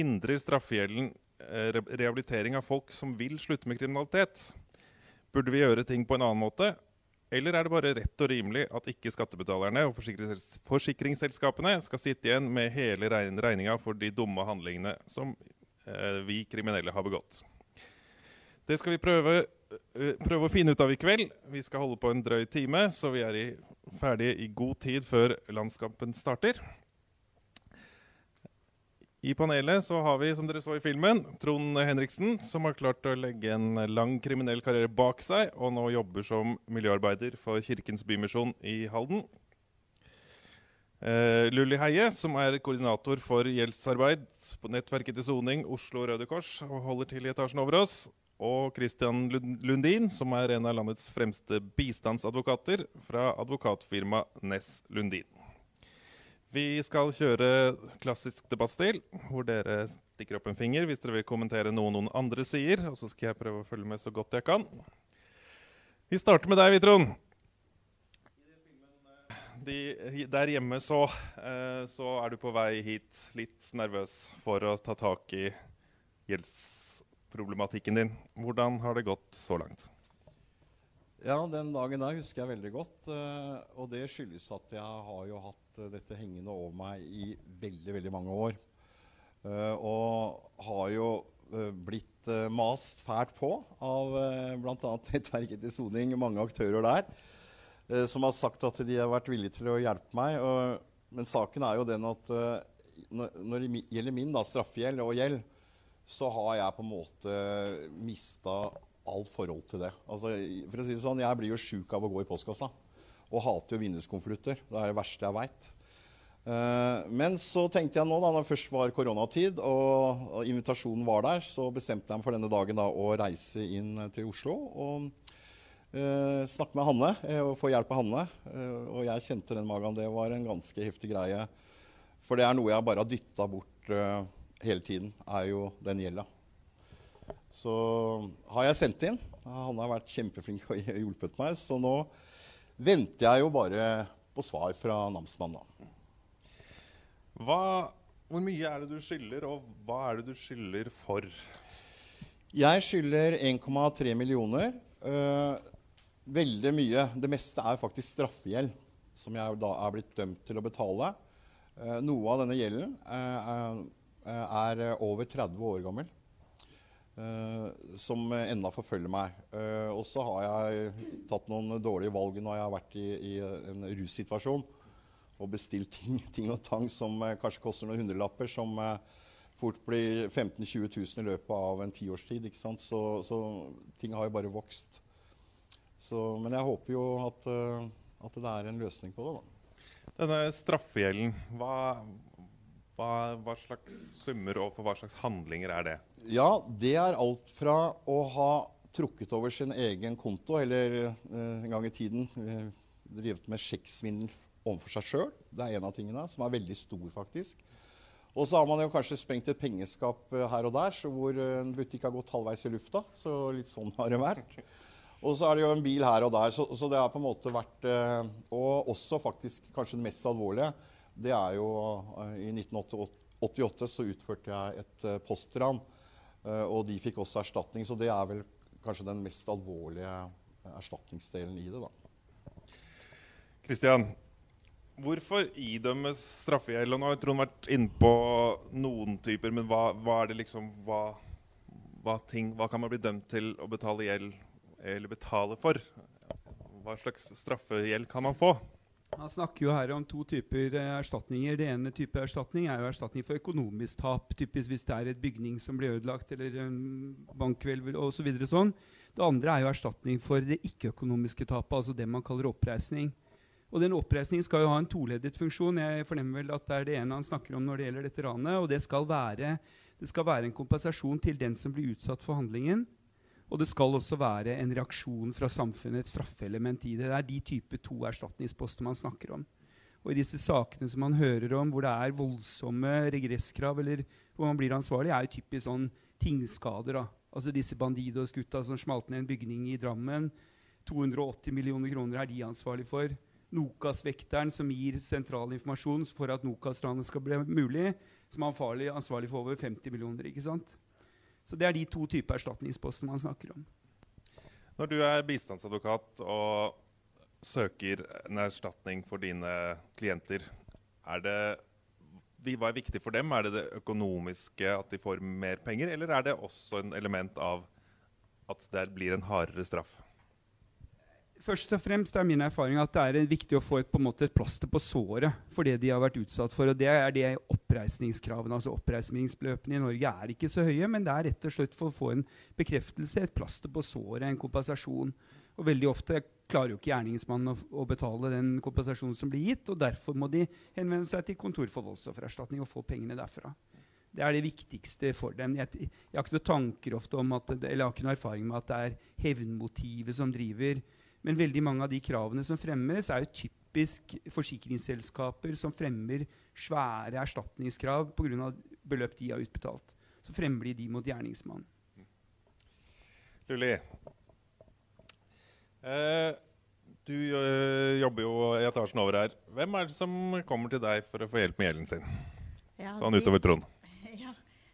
hindrer straffegjelden eh, rehabilitering av folk som vil slutte med kriminalitet? Burde vi gjøre ting på en annen måte? Eller er det bare rett og rimelig at ikke skattebetalerne og forsikringsselskapene skal sitte igjen med hele regninga for de dumme handlingene som eh, vi kriminelle har begått? Det skal vi prøve, uh, prøve, å finne ut av i kveld. Vi skal holde på en drøy time, så vi er i, ferdige i god tid før landskampen starter. I panelet så har vi, som dere så i filmen, Trond Henriksen, som har klart å legge en lang kriminell karriere bak seg, og nå jobber som miljøarbeider for Kirkens Bymisjon i Halden. Uh, Lulli Heie, som er koordinator for gjeldsarbeid på nettverket til soning Oslo Røde Kors, og holder til i etasjen over oss. Og Christian Lundin, som er en av landets fremste bistandsadvokater fra advokatfirmaet Ness Lundin. Vi skal kjøre klassisk debattstil, hvor dere stikker opp en finger hvis dere vil kommentere noe noen andre sier. Og så skal jeg prøve å følge med så godt jeg kan. Vi starter med deg, Vitron. De, der hjemme så, eh, så, er du på vei hit litt nervøs for å ta tak i gjeldsproblematikken din. Hvordan har det gått så langt? Ja, den dagen der husker jeg veldig godt. Uh, og det skyldes at jeg har jo hatt uh, dette hengende over meg i veldig, veldig mange år. Uh, og har jo blitt mast fælt på av bl.a. Nettverket til soning, mange aktører der, som har sagt at de har vært villige til å hjelpe meg. Men saken er jo den at når, det gjelder min da, straffegjeld og gjeld, så har jeg på en måte mista alt forhold til det. Altså, for å si det sånn, Jeg blir jo sjuk av å gå i postkassa. Og hater jo vinduskonvolutter. Det er det verste jeg veit. Uh, eh, men så tenkte jeg nå, da det først var koronatid og, invitasjonen var der, så bestemte jeg meg for denne dagen da, å reise inn til Oslo og uh, snakke med Hanne uh, og få hjelp av Hanne. og jeg kjente den magen. Det var en ganske heftig greie. For det er noe jeg bare har dytta bort hele tiden, er jo den gjelda. Så har jeg sendt inn. Han har vært kjempeflink og hjulpet meg. Så nå venter jeg jo bare på svar fra namsmannen. Hva, hvor mye er det du skylder, og hva er det du skylder for? Jeg skylder 1,3 millioner. Øh, veldig mye. Det meste er faktisk straffegjeld, som jeg da er blitt dømt til å betale. Uh, noe av denne gjelden uh, er over 30 år gammel. Uh, som enda forfølger meg. Uh, og så har jeg tatt noen dårlige valg når jeg har vært i, i en russituasjon og bestilt ting, ting og tang som uh, kanskje koster noen hundrelapper, som fort blir 15 000-20 000 i løpet av en tiårstid. Så, så, ting har jo bare vokst. Så, men jeg håper jo at, at, det er en løsning på det. da. Denne straffegjelden, hva, hva, hva, slags summer og for hva slags handlinger er det? Ja, Det er alt fra å ha trukket over sin egen konto, eller eh, en gang i tiden eh, drevet med sjekksvindel overfor seg sjøl. Det er en av tingene, som er veldig stor, faktisk. Og så har man jo kanskje sprengt et pengeskap eh, her og der, hvor en butikk har gått halvveis i lufta. Så litt sånn har det vært. Og så er det jo en bil her og der. Så, så det har på en måte vært eh, Og også faktisk kanskje det mest alvorlige det er jo eh, I 1988 så utførte jeg et uh, postran, uh, og de fikk også erstatning. Så det er vel kanskje den mest alvorlige erstatningsdelen i det. da. Kristian, hvorfor idømmes straffegjeld? Nå har Trond vært inne på noen typer, men hva, hva er det liksom hva, hva, ting, hva kan man bli dømt til å betale gjeld eller betale for? Hva slags straffegjeld kan man få? Han snakker jo her om to typer eh, erstatninger. Det ene type erstatning er jo erstatning for økonomisk tap. Typisk hvis det er et bygning som blir ødelagt, eller en bankhvelv osv. Så sånn. Det andre er jo erstatning for det ikke-økonomiske tapet, altså det man kaller oppreisning. Og den oppreisningen skal jo ha en toledet funksjon. Jeg fornemmer vel at det er det ene han snakker om når det gjelder dette ranet. Og det skal være, det skal være en kompensasjon til den som blir utsatt for handlingen. Og det skal også være en reaksjon fra samfunnet, et straffeelement i det. Det er de type to erstatningsposter man snakker om. Og i disse sakene som man hører om, hvor det er voldsomme regresskrav, eller hvor man blir ansvarlig, er jo typisk sånn tingskader. da. Altså disse Bandidos-gutta som smalt ned en bygning i Drammen. 280 millioner kroner er de ansvarlig for. Nokas-vekteren som gir sentral informasjon for at Nokas-ranet skal bli mulig. som er ansvarlig for over 50 millioner. ikke sant? Så det er de to typer erstatningsposter man snakker om. Når du er bistandsadvokat og søker en erstatning for dine klienter, er det, hva er viktig for dem? Er det det økonomiske, at de får mer penger, eller er det også en element av at det blir en hardere straff? Først og fremst er min erfaring at det er viktig å få et, måte, et, plaster på såret for det de har vært utsatt for. og Det er det oppreisningskravene. altså Oppreisningsbeløpene i Norge er ikke så høye, men det er rett og slett for å få en bekreftelse, et plaster på såret, en kompensasjon. Og veldig ofte klarer jo ikke gjerningsmannen å, å, betale den kompensasjonen som blir gitt, og derfor må de henvende seg til Kontor for voldsoffererstatning og få pengene derfra. Det er det viktigste for dem. Jeg, jeg har ikke noen tanker ofte om at, eller jeg har ikke noen erfaring med at det er hevnmotivet som driver men veldig mange av de kravene som fremmes, er jo typisk forsikringsselskaper som fremmer svære erstatningskrav pga. beløp de har utbetalt. Så fremmer de de mot gjerningsmannen. Lulli, eh, du ø, jobber jo i etasjen over her. Hvem er det som kommer til deg for å få hjelp med gjelden sin? Ja, sånn utover Trond.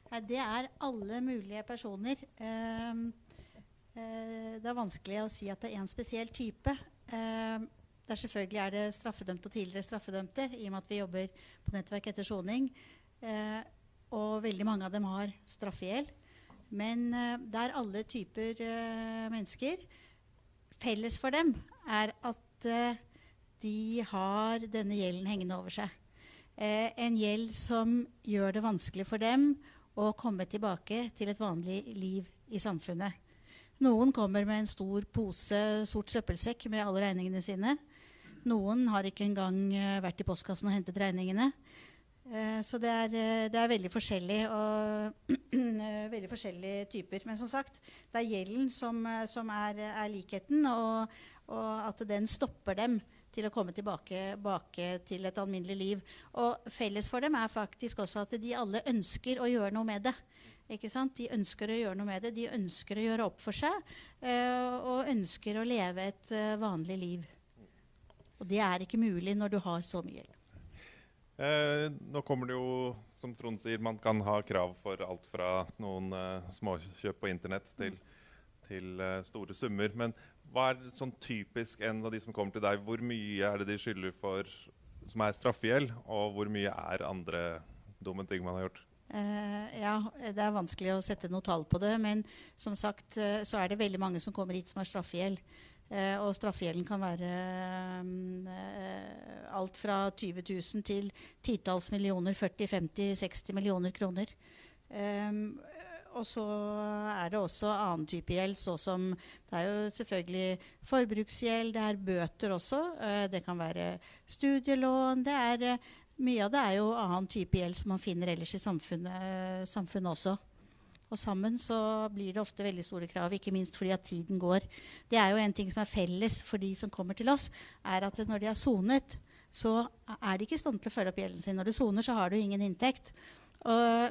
Ja, det er alle mulige personer. Eh, det er vanskelig å si at det er én spesiell type. Eh, der selvfølgelig er det straffedømte og tidligere straffedømte, i og med at vi jobber på nettverk etter soning. Eh, og veldig mange av dem har straffegjeld. Men det er alle typer mennesker. Felles for dem er at de har denne gjelden hengende over seg. en gjeld som gjør det vanskelig for dem å komme tilbake til et vanlig liv i samfunnet. Noen kommer med en stor pose sort søppelsekk med alle regningene sine. Noen har ikke engang uh, vært i postkassen og hentet regningene. Uh, så det er, uh, det er, veldig forskjellig og veldig forskjellige typer. Men som sagt, det er gjelden som, som er, er, likheten, og, og, at den stopper dem til å komme tilbake, til et alminnelig liv. Og felles for dem er faktisk også at de alle ønsker å gjøre noe med det. De ønsker å gjøre noe med det. De ønsker å gjøre opp for seg uh, og ønsker å leve et uh, vanlig liv. Og det er ikke mulig når du har så mye gjeld. Eh, nå kommer det jo, som Trond sier, man kan ha krav for alt fra noen eh, småkjøp på internett til, til eh, store summer. Men hva er sånn typisk en av de som kommer til deg? Hvor mye er det de skylder for som er straffegjeld, og hvor mye er andre dumme ting man har gjort? Uh, ja, det er vanskelig å sette noe tall på det. Men som sagt uh, så er det veldig mange som kommer hit som har straffegjeld. Uh, og straffegjelden kan være alt fra 20 000 til titalls millioner, 40-50-60 millioner kroner. Um, og så er det også annen type gjeld, såsom Det er jo selvfølgelig forbruksgjeld, det er bøter også. det kan være studielån. Det er mye av det er jo annen type gjeld som man finner ellers i samfunnet, samfunnet, også. Og sammen så blir det ofte veldig store krav, ikke minst fordi at tiden går. Det er jo en ting som er felles for de som kommer til oss, er at når de har sonet, så er de ikke i stand til å følge opp gjelden sin. Når du soner, så har du ingen inntekt.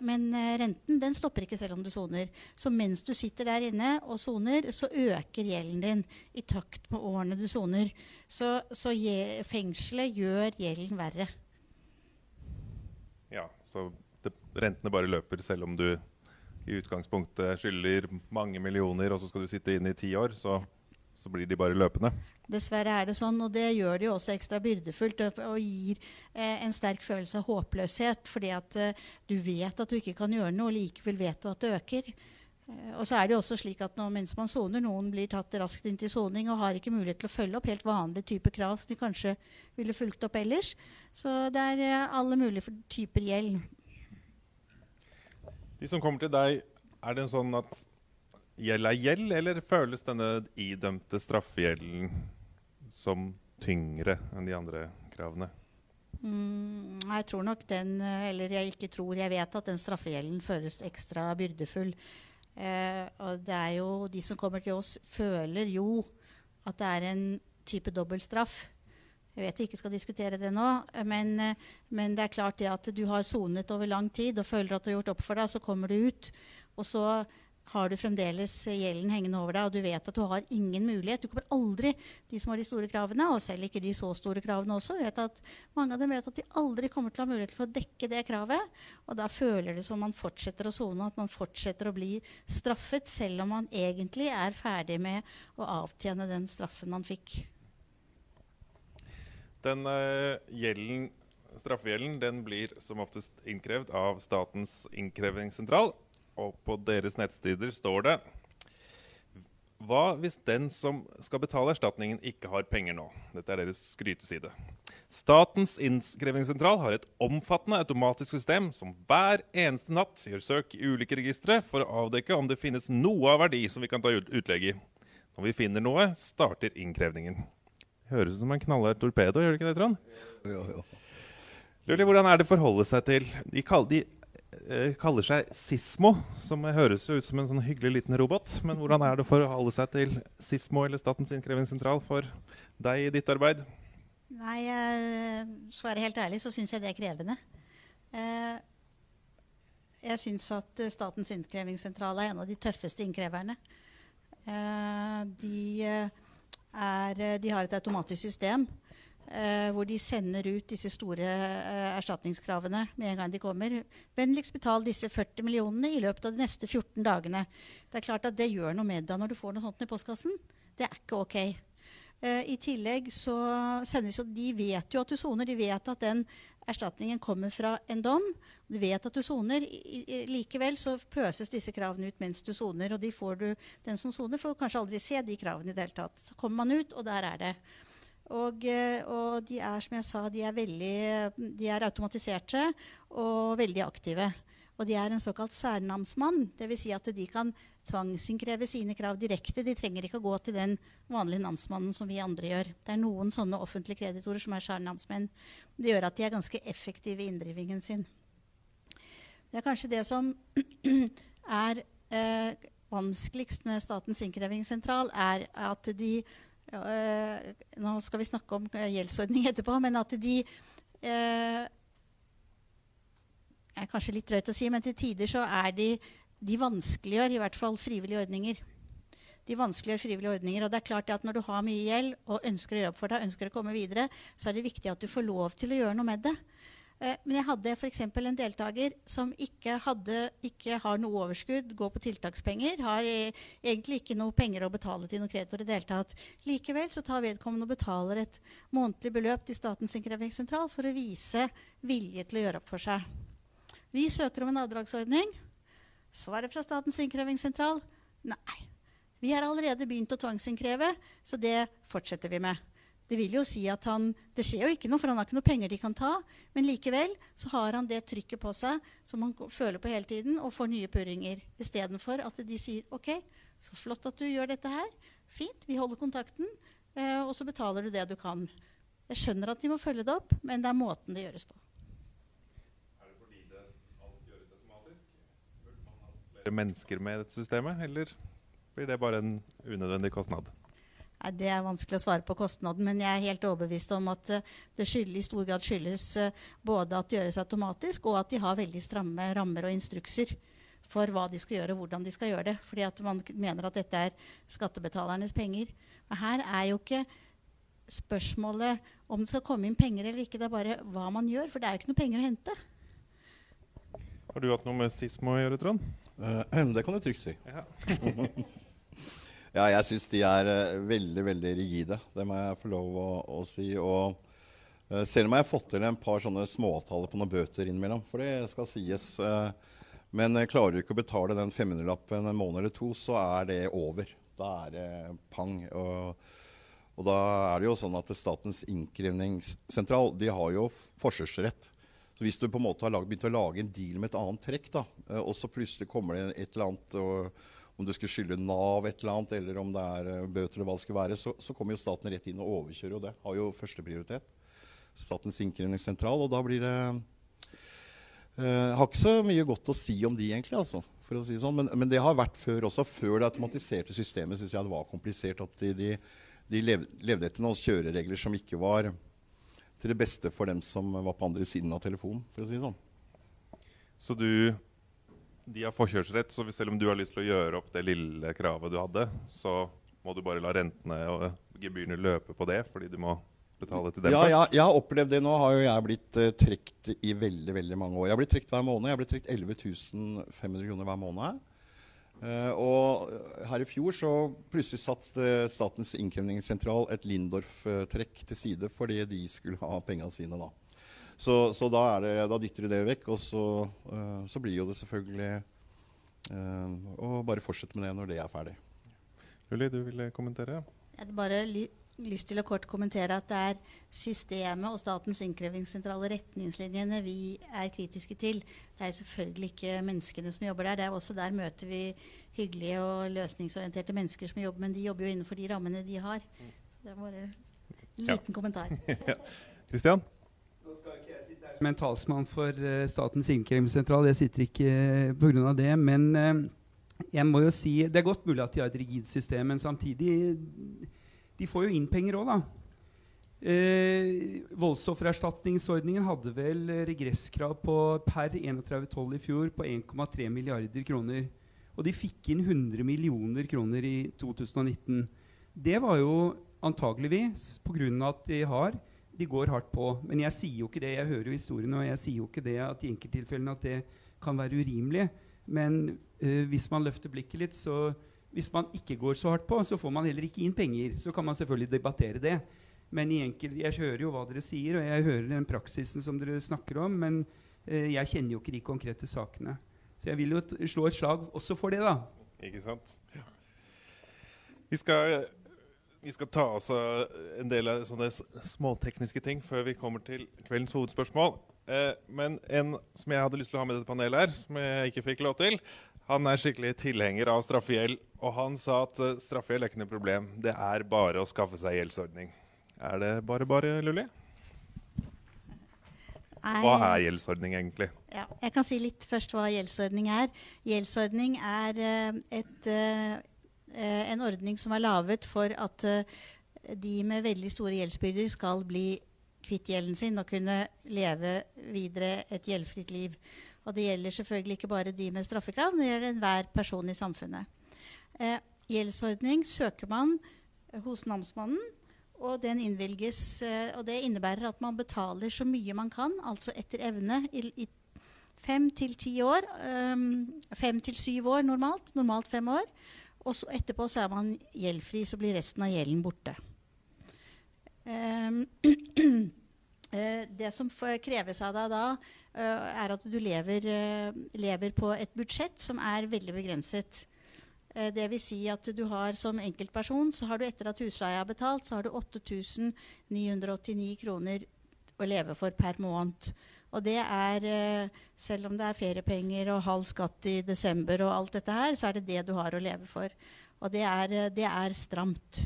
Men eh, renten den stopper ikke selv om du soner. Så mens du sitter der inne og soner, så øker gjelden din i takt med årene du soner. Så, så fengselet gjør gjelden verre. Så det, rentene bare løper selv om du i utgangspunktet skylder mange millioner, og så skal du sitte inne i ti år, så, så, blir de bare løpende. Dessverre er det sånn, og det gjør det jo også ekstra byrdefullt og gir eh, en sterk følelse av håpløshet. Fordi at eh, du vet at du ikke kan gjøre noe, og likevel vet du at det øker. Eh, og så er det jo også slik at nå, mens man soner, Noen blir tatt raskt inn til soning og har ikke mulighet til å følge opp helt vanlige typer krav som de kanskje ville fulgt opp ellers. Så det er eh, alle mulige typer gjeld. De som kommer til deg, er det sånn at gjeld er gjeld, eller føles denne idømte straffegjelden som tyngre enn de andre kravene? Mm, jeg tror nok den, eh, eller jeg ikke tror, jeg vet at den straffegjelden føles ekstra byrdefull. Eh, og det er jo De som kommer til oss, føler jo at det er en type dobbeltstraff. Jeg vet vi ikke skal diskutere det nå, men, men, det er klart det at du har sonet over lang tid og føler at du har gjort opp for deg, så kommer du ut. Og så har du fremdeles gjelden hengende over deg, og du vet at du har ingen mulighet Du kommer aldri, de som har de store kravene, og selv ikke de så store kravene også, vet at mange av dem vet at de aldri kommer til å ha mulighet til å dekke det kravet. Og da føler det som man fortsetter å sone, at man fortsetter å bli straffet, selv om man egentlig er ferdig med å avtjene den straffen man fikk. Den uh, gjelden, straffegjelden den blir som oftest innkrevd av Statens innkrevingssentral og på deres nettsteder står det Hva hvis den som skal betale erstatningen, ikke har penger nå? Dette er deres skryteside. Statens innkrevingssentral har et omfattende automatisk system som hver eneste natt gjør søk i ulike registre for å avdekke om det finnes noe av verdi som vi kan ta utlegg i. Når vi finner noe, starter innkrevningen. Høres ut som en knallhard torpedo, gjør det ikke det, Trond? Ja, ja. Lurer, hvordan er det å forholde seg til de, de kaller seg Sismo, som høres ut som en sånn hyggelig liten robot. Men hvordan er det for å holde seg til Sismo eller Statens innkrevingssentral for deg i ditt arbeid? Nei, for å være helt ærlig så syns jeg det er krevende. Eh, jeg syns at Statens innkrevingssentral er en av de tøffeste innkreverne. Eh, de, er, de har et automatisk system Uh, hvor de sender ut disse store uh, erstatningskravene med en gang de kommer. Vennligst betal disse 40 millionene i løpet av de neste 14 dagene. Det er klart at det gjør noe med deg når du får noe sånt i postkassen. Det er ikke ok. Uh, I tillegg så sendes jo De vet jo at du soner. De vet at den erstatningen kommer fra en dom. Du vet at du soner. Likevel så pøses disse kravene ut mens du soner. Og de du, den som soner, får kanskje aldri se de kravene i det hele tatt. Så kommer man ut, og der er det. Og, eh, og, de er som jeg sa, de er, veldig, de er automatiserte og veldig aktive. Og de er en såkalt særnamsmann. Dvs. Si at de kan tvangsinnkreve sine krav direkte. De trenger ikke å gå til den vanlige namsmannen som vi andre gjør. Det er noen sånne offentlige kreditorer som er særnamsmenn. Det gjør at de er ganske effektive i inndrivingen sin. Det er kanskje det som er eh, vanskeligst med Statens innkrevingssentral, er at de nå skal vi snakke om gjeldsordning etterpå, men at de det er kanskje litt drøyt å si, men til tider så er de de vanskeliggjør i hvert fall frivillige ordninger. De vanskeliggjør frivillige ordninger, og det er klart at Når du har mye gjeld og ønsker å gjøre opp for deg, ønsker å komme videre, så er det viktig at du får lov til å gjøre noe med det. Eh, men jeg hadde f.eks. en deltaker som ikke, hadde, ikke, har noe overskudd, går på tiltakspenger, har eh, egentlig ikke noe penger å betale til noen kreditor i det hele tatt. Likevel så tar vedkommende og betaler et månedlig beløp til Statens innkrevingssentral for å vise vilje til å gjøre opp for seg. Vi søker om en avdragsordning. Svaret fra Statens innkrevingssentral nei. Vi har allerede begynt å tvangsinnkreve, så det fortsetter vi med. Det vil jo si at han, det skjer jo ikke noe, for han har ikke noe penger de kan ta. Men likevel så har han det trykket på seg som han føler på hele tiden, og får nye purringer. Istedenfor at de sier OK, så flott at du gjør dette her. Fint, vi holder kontakten, eh, og så betaler du det du kan. Jeg skjønner at de må følge det opp, men det er måten det gjøres på. Er det fordi det alt gjøres automatisk? Burde man hatt flere mennesker med dette systemet, eller blir det bare en unødvendig kostnad? Det er vanskelig å svare på kostnaden, men jeg er helt overbevist om at det det i stor grad skyldes eh, både at det gjøres automatisk, og at de har veldig stramme rammer og instrukser for hva de skal gjøre, og hvordan de skal gjøre det. Fordi at man mener at dette er skattebetalernes penger. Men her er jo ikke spørsmålet om det skal komme inn penger eller ikke. Det er bare hva man gjør, for det er jo ikke noe penger å hente. Har du hatt noe med Sismo å gjøre, Trond? Uh, det kan du trygt si. Ja. Ja, jeg syns de er uh, veldig, veldig rigide. Det må jeg få lov å, å si. Og uh, selv om jeg har fått til en par sånne småavtaler på noen bøter innimellom, for det skal sies. Uh, men klarer du ikke å betale den 500-lappen en måned eller to, så er det over. Da er det pang. Og, og da er det jo sånn at Statens innkrevingssentral de har jo forkjørsrett. Så hvis du på en måte har begynt å lage en deal med et annet trekk, da, og så plutselig kommer det et eller annet og om du skulle skylde Nav et eller annet, eller om det er uh, bøter eller hva det skulle være, så, så kommer jo staten rett inn og overkjører jo det. Har jo førsteprioritet. Statens innkrevingssentral. Og da blir det eh, Har ikke så mye godt å si om de, egentlig. altså, for å si sånn. Men, men, det har vært før også. Før det automatiserte systemet syns jeg det var komplisert. At de, de, de levde etter noen kjøreregler som ikke var til det beste for dem som var på andre siden av telefonen. for å si sånn. Så du de har forkjørsrett, så selv om du har lyst til å gjøre opp det lille kravet du hadde, så må du bare la rentene og gebyrene løpe på det, fordi du må betale til dem Ja, ja, jeg har opplevd det. Nå har jo jeg blitt uh, trukket i veldig veldig mange år. Jeg har blitt trukket hver måned. Jeg har blitt trukket 11 500 kroner hver måned. Uh, og her i fjor så plutselig satte Statens innkrevingssentral et Lindorf-trekk til side fordi de skulle ha pengene sine. da. Så, så da, er det, da dytter de det vekk, og så, uh, så blir jo det selvfølgelig eh, å bare fortsette med det når det er ferdig. Lulli, du ville kommentere? Jeg hadde bare ly lyst til å kort kommentere at det er systemet og Statens innkrevingssentral og retningslinjene vi er kritiske til. Det er selvfølgelig ikke menneskene som jobber der. Det er også Der møter vi hyggelige og løsningsorienterte mennesker som jobber, men de jobber jo innenfor de rammene de har. Så det er bare en liten kommentar. Kristian? Nå skal ikke jeg sitte her som en talsmann for uh, Statens innkrevingssentral. Jeg sitter ikke uh, pga. det. Men uh, jeg må jo si det er godt mulig at de har et rigid system, men samtidig De får jo inn penger òg, da. Eh, voldsoffererstatningsordningen hadde vel regresskrav på per 31.12. i fjor på 1,3 milliarder kroner. Og de fikk inn 100 millioner kroner i 2019. Det var jo antageligvis pga. at de har de går hardt på. Men jeg sier jo ikke det. Jeg hører jo historiene, og jeg sier jo ikke det at i enkelttilfellene at det kan være urimelig. Men øh, hvis man løfter blikket litt, så hvis man ikke går så hardt på, så får man heller ikke inn penger. Så kan man selvfølgelig debattere det. Men i enkel, jeg hører jo hva dere sier, og jeg hører den praksisen som dere snakker om. Men øh, jeg kjenner jo ikke de konkrete sakene. Så jeg vil jo slå et slag også for det, da. Ikke sant? Ja. Vi skal vi skal ta oss av en del av sånne småtekniske ting før vi kommer til kveldens hovedspørsmål. Eh, men en som jeg hadde lyst til å ha med dette panelet, her, som jeg ikke fikk lov til, han er skikkelig tilhenger av straffegjeld. Og han sa at uh, straffegjeld er ikke noe problem. Det er bare å skaffe seg gjeldsordning. Er det bare bare, Lulli? Hva er gjeldsordning egentlig? Ja, jeg kan si litt først hva gjeldsordning er. Gjeldsordning er uh, et uh, Eh, en ordning som er laget for at eh, de med veldig store gjeldsbyrder skal bli kvitt gjelden sin og kunne leve videre et gjeldfritt liv. Og det gjelder selvfølgelig ikke bare de med straffekrav, men det gjelder enhver person i samfunnet. Eh, gjeldsordning søker man hos namsmannen, og den innvilges. Eh, og det innebærer at man betaler så mye man kan, altså etter evne, i, i fem til ti år. Um, fem til syv år normalt. Normalt fem år. Og så etterpå så er man gjeldfri, så blir resten av gjelden borte. Um, det som kreves av deg da, uh, er at du lever, uh, lever, på et budsjett som er veldig begrenset. Det vil si at du har som enkeltperson, så har du etter at husleia er betalt, så har du 8989 kroner å leve for per måned. Og det er, eh, selv om det er feriepenger og halv skatt i desember og alt dette her, så er det det du har å leve for. Og det er, eh, det er stramt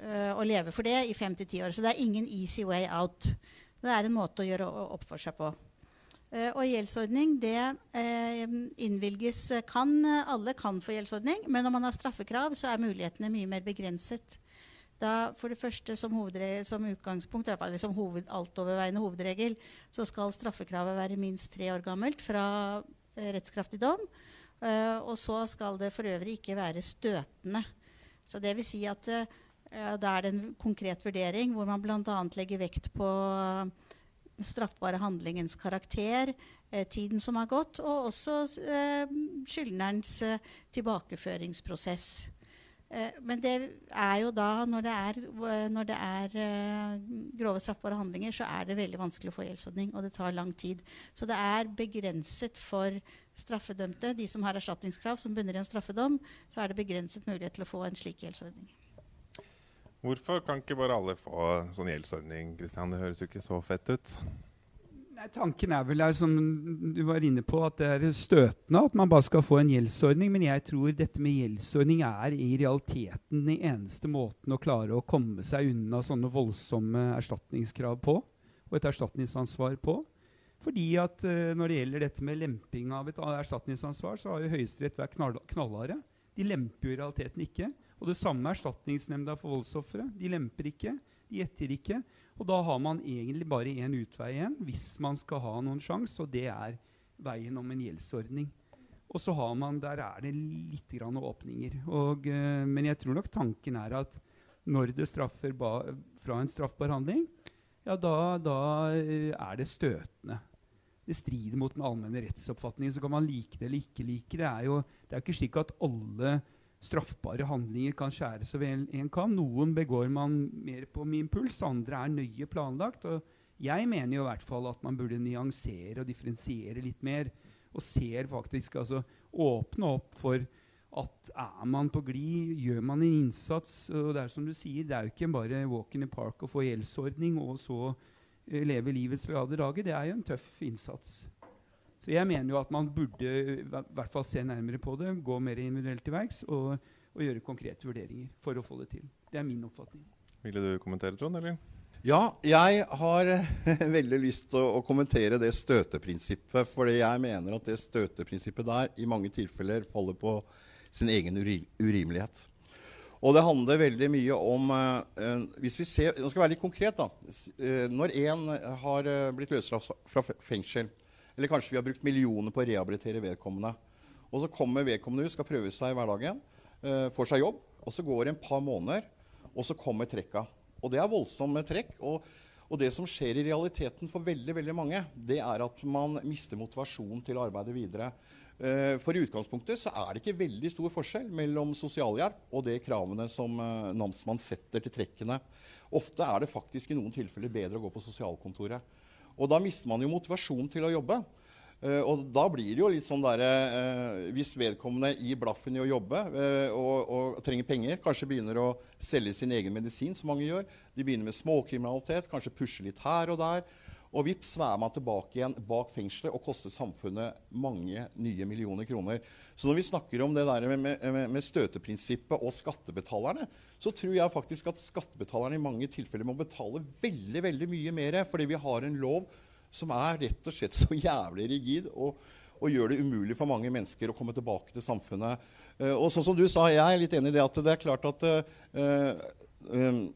uh, å leve for det i fem til ti år. Så det er ingen easy way out. Det er en måte å gjøre opp for seg på. Og gjeldsordning, det innvilges kan, Alle kan få gjeldsordning, men når man har straffekrav, så er mulighetene mye mer begrenset. Da, for det første, som, som utgangspunkt, eller som hoved, altoverveiende hovedregel, så skal straffekravet være minst tre år gammelt fra uh, rettskraftig dom. Uh, og så skal det for øvrig ikke være støtende. Så det vil si at uh, da er det en konkret vurdering hvor man bl.a. legger vekt på den straffbare handlingens karakter, tiden som har gått, og også skyldnerens tilbakeføringsprosess. Eh, men det er jo da, når det er, når det er uh, grove straffbare handlinger, så er det veldig vanskelig å få gjeldsordning, og det tar lang tid. Så det er begrenset for straffedømte, de som har erstatningskrav som bunner i en straffedom, så er det begrenset mulighet til å få en slik gjeldsordning. Hvorfor kan ikke bare alle få sånn gjeldsordning? Kristian? Det høres jo ikke så fett ut. Tanken er vel, som du var inne på, at det er støtende at man bare skal få en gjeldsordning. Men jeg tror dette med gjeldsordning er i realiteten den eneste måten å klare å komme seg unna sånne voldsomme erstatningskrav på, og et erstatningsansvar på. Fordi at uh, Når det gjelder dette med lemping av et erstatningsansvar, så har jo Høyesterett vært knall knallharde. De lemper jo i realiteten ikke. Og det samme er Erstatningsnemnda for voldsofre. De lemper ikke. De gjetter ikke. Og da har man egentlig bare én utvei igjen hvis man skal ha noen sjanse, og det er veien om en gjeldsordning. Og så har man, der er det litt grann åpninger. Og, eh, men jeg tror nok tanken er at når det straffer fra en straffbar handling, ja, da, da eh, er det støtende. Det strider mot den allmenne rettsoppfatningen. Så kan man like det eller ikke like det. Er jo, det er jo ikke slik at alle straffbare handlinger kan skjæres over en kam. Noen begår man mer på min puls, andre er nøye planlagt. og jeg mener jo i hvert fall at man burde nyansere og differensiere litt mer. Og ser faktisk altså åpne opp for at er man på glid, gjør man en innsats og Det er som du sier, det er jo ikke bare walk in the park og få gjeldsordning og så uh, leve livets glade dager. Det er jo en tøff innsats. Så jeg mener jo at man burde i hvert fall se nærmere på det, gå mer individuelt til verks og, og, gjøre konkrete vurderinger for å få det til. Det er min oppfatning. Ville du kommentere, Trond? eller? Ja, jeg har veldig lyst til å, kommentere det støteprinsippet. Fordi jeg mener at det støteprinsippet der i mange tilfeller faller på sin egen urimelighet. Og det handler veldig mye om uh, hvis vi ser, Nå skal jeg være litt konkret. da. Uh, når én har uh, blitt løslatt fra fengsel, eller kanskje vi har brukt millioner på å rehabilitere vedkommende, og så kommer vedkommende ut, skal prøve seg i hverdagen, får seg jobb, og så går det en par måneder, og så kommer trekka. Og det er voldsomme trekk. Og, og, det som skjer i realiteten for veldig veldig mange, det er at man mister motivasjonen til å arbeide videre. Uh, for i utgangspunktet så er det ikke veldig stor forskjell mellom sosialhjelp og de kravene som uh, namsmann setter til trekkene. Ofte er det faktisk i noen tilfeller bedre å gå på sosialkontoret. Og da mister man jo motivasjonen til å jobbe. Uh, og da blir det jo litt sånn derre uh, Hvis vedkommende gir blaffen i å jobbe uh, og, og, trenger penger, kanskje begynner å selge sin egen medisin, som mange gjør De begynner med småkriminalitet, kanskje pusher litt her og der. Og vips, så er man tilbake igjen bak fengselet og koster samfunnet mange nye millioner kroner. Så når vi snakker om det der med, med, med støteprinsippet og skattebetalerne, så tror jeg faktisk at skattebetalerne i mange tilfeller må betale veldig, veldig mye mer fordi vi har en lov som er rett og slett så jævlig rigid og, og gjør det umulig for mange mennesker å komme tilbake til samfunnet. Uh, og sånn som du sa, jeg er litt enig i det at det er klart at uh, um,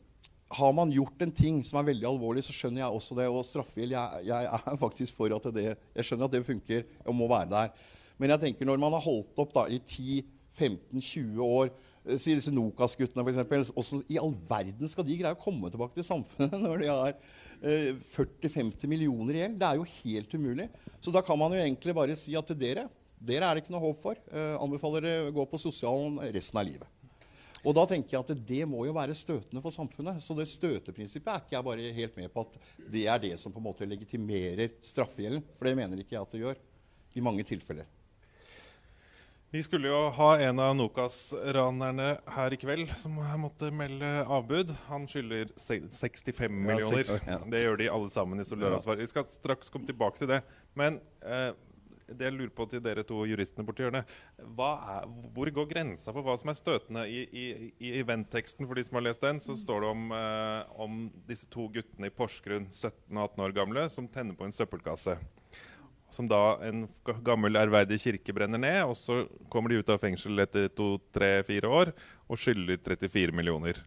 har man gjort en ting som er veldig alvorlig, så skjønner jeg også det. Og straffegjeld jeg, jeg, er faktisk for at det Jeg skjønner at det funker og må være der. Men jeg tenker når man har holdt opp da, i 10-15-20 år Si disse Nokas-guttene, f.eks. Hvordan i all verden skal de greie å komme tilbake til samfunnet når de har 40-50 millioner i gjeld. Det er jo helt umulig. Så da kan man jo egentlig bare si at til dere dere er det ikke noe håp for. Eh, anbefaler dere å gå på sosialen resten av livet. Og da tenker jeg at det må jo være støtende for samfunnet. Så det støteprinsippet er ikke jeg bare helt med på at det er det som på en måte legitimerer straffegjelden. For det mener ikke jeg at det gjør i mange tilfeller. Vi skulle jo ha en av Nokas-ranerne her i kveld som måtte melde avbud. Han skylder 65 millioner. Det gjør de alle sammen i solidaransvar. Vi skal straks komme tilbake til det. Men eh, det jeg lurer på til dere to juristene borti hjørnet er, Hvor går grensa for hva som er støtende? I, i, i eventteksten for de som har lest den, så står det om, eh, om disse to guttene i Porsgrunn, 17 og 18 år gamle, som tenner på en søppelkasse som da en gammel, ærverdig kirke brenner ned. Og så kommer de ut av fengsel etter to-tre-fire år og skylder 34 millioner.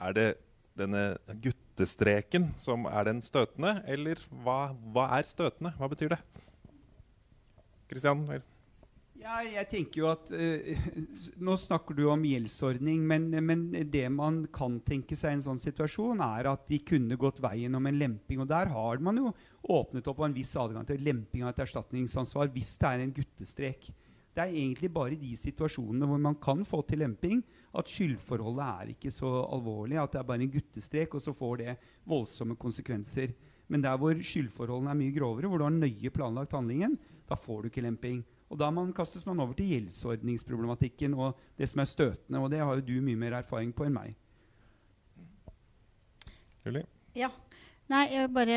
Er det denne guttestreken som er den støtende, eller hva, hva er støtende? Hva betyr det? Kristian? Ja, jeg tenker jo at uh, Nå snakker du om gjeldsordning, men, men, det man kan tenke seg i en sånn situasjon, er at de kunne gått veien om en lemping. Og der har man jo åpnet opp en viss adgang til lemping av et erstatningsansvar hvis det er en guttestrek. Det er egentlig bare i de situasjonene hvor man kan få til lemping, at skyldforholdet er ikke så alvorlig. At det er bare en guttestrek, og så får det voldsomme konsekvenser. Men der hvor skyldforholdene er mye grovere, hvor du har nøye planlagt handlingen, da får du ikke lemping. Og Da man, kastes man over til gjeldsordningsproblematikken og det som er støtende. Og det har jo du mye mer erfaring på enn meg. Julie? Ja. Nei, bare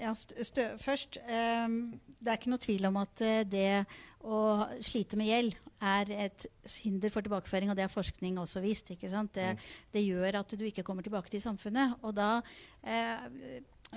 ja, stø, først um, Det er ikke noe tvil om at uh, det å slite med gjeld er et hinder for tilbakeføring, og det har forskning også vist. Det, mm. det, gjør at du ikke kommer tilbake til samfunnet. Og da uh,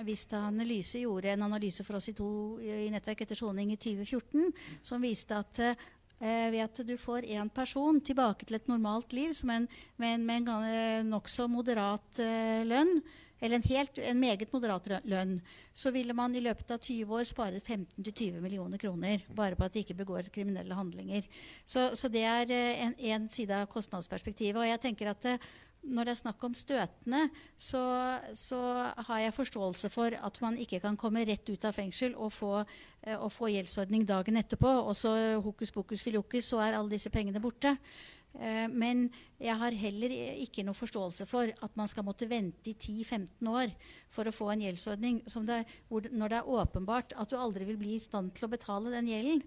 Vista Analyse gjorde en analyse for oss i, to, i Nettverk etter soning i 2014 som viste at eh, ved at du får én person tilbake til et normalt liv en, med en, med en nokså moderat eh, lønn, eller en, helt, en meget moderat lønn, så ville man i løpet av 20 år spare 15-20 millioner kroner bare på at de ikke begår kriminelle handlinger. Så, så det er en, en, side av kostnadsperspektivet. Og jeg tenker at når det er snakk om støtene, så, så, har jeg forståelse for at man ikke kan komme rett ut av fengsel og få, og få gjeldsordning dagen etterpå, og så hokus pokus filiokus, så er alle disse pengene borte. Eh, men jeg har heller ikke noe forståelse for at man skal måtte vente i 10-15 år for å få en gjeldsordning det, når det er åpenbart at du aldri vil bli i stand til å betale den gjelden.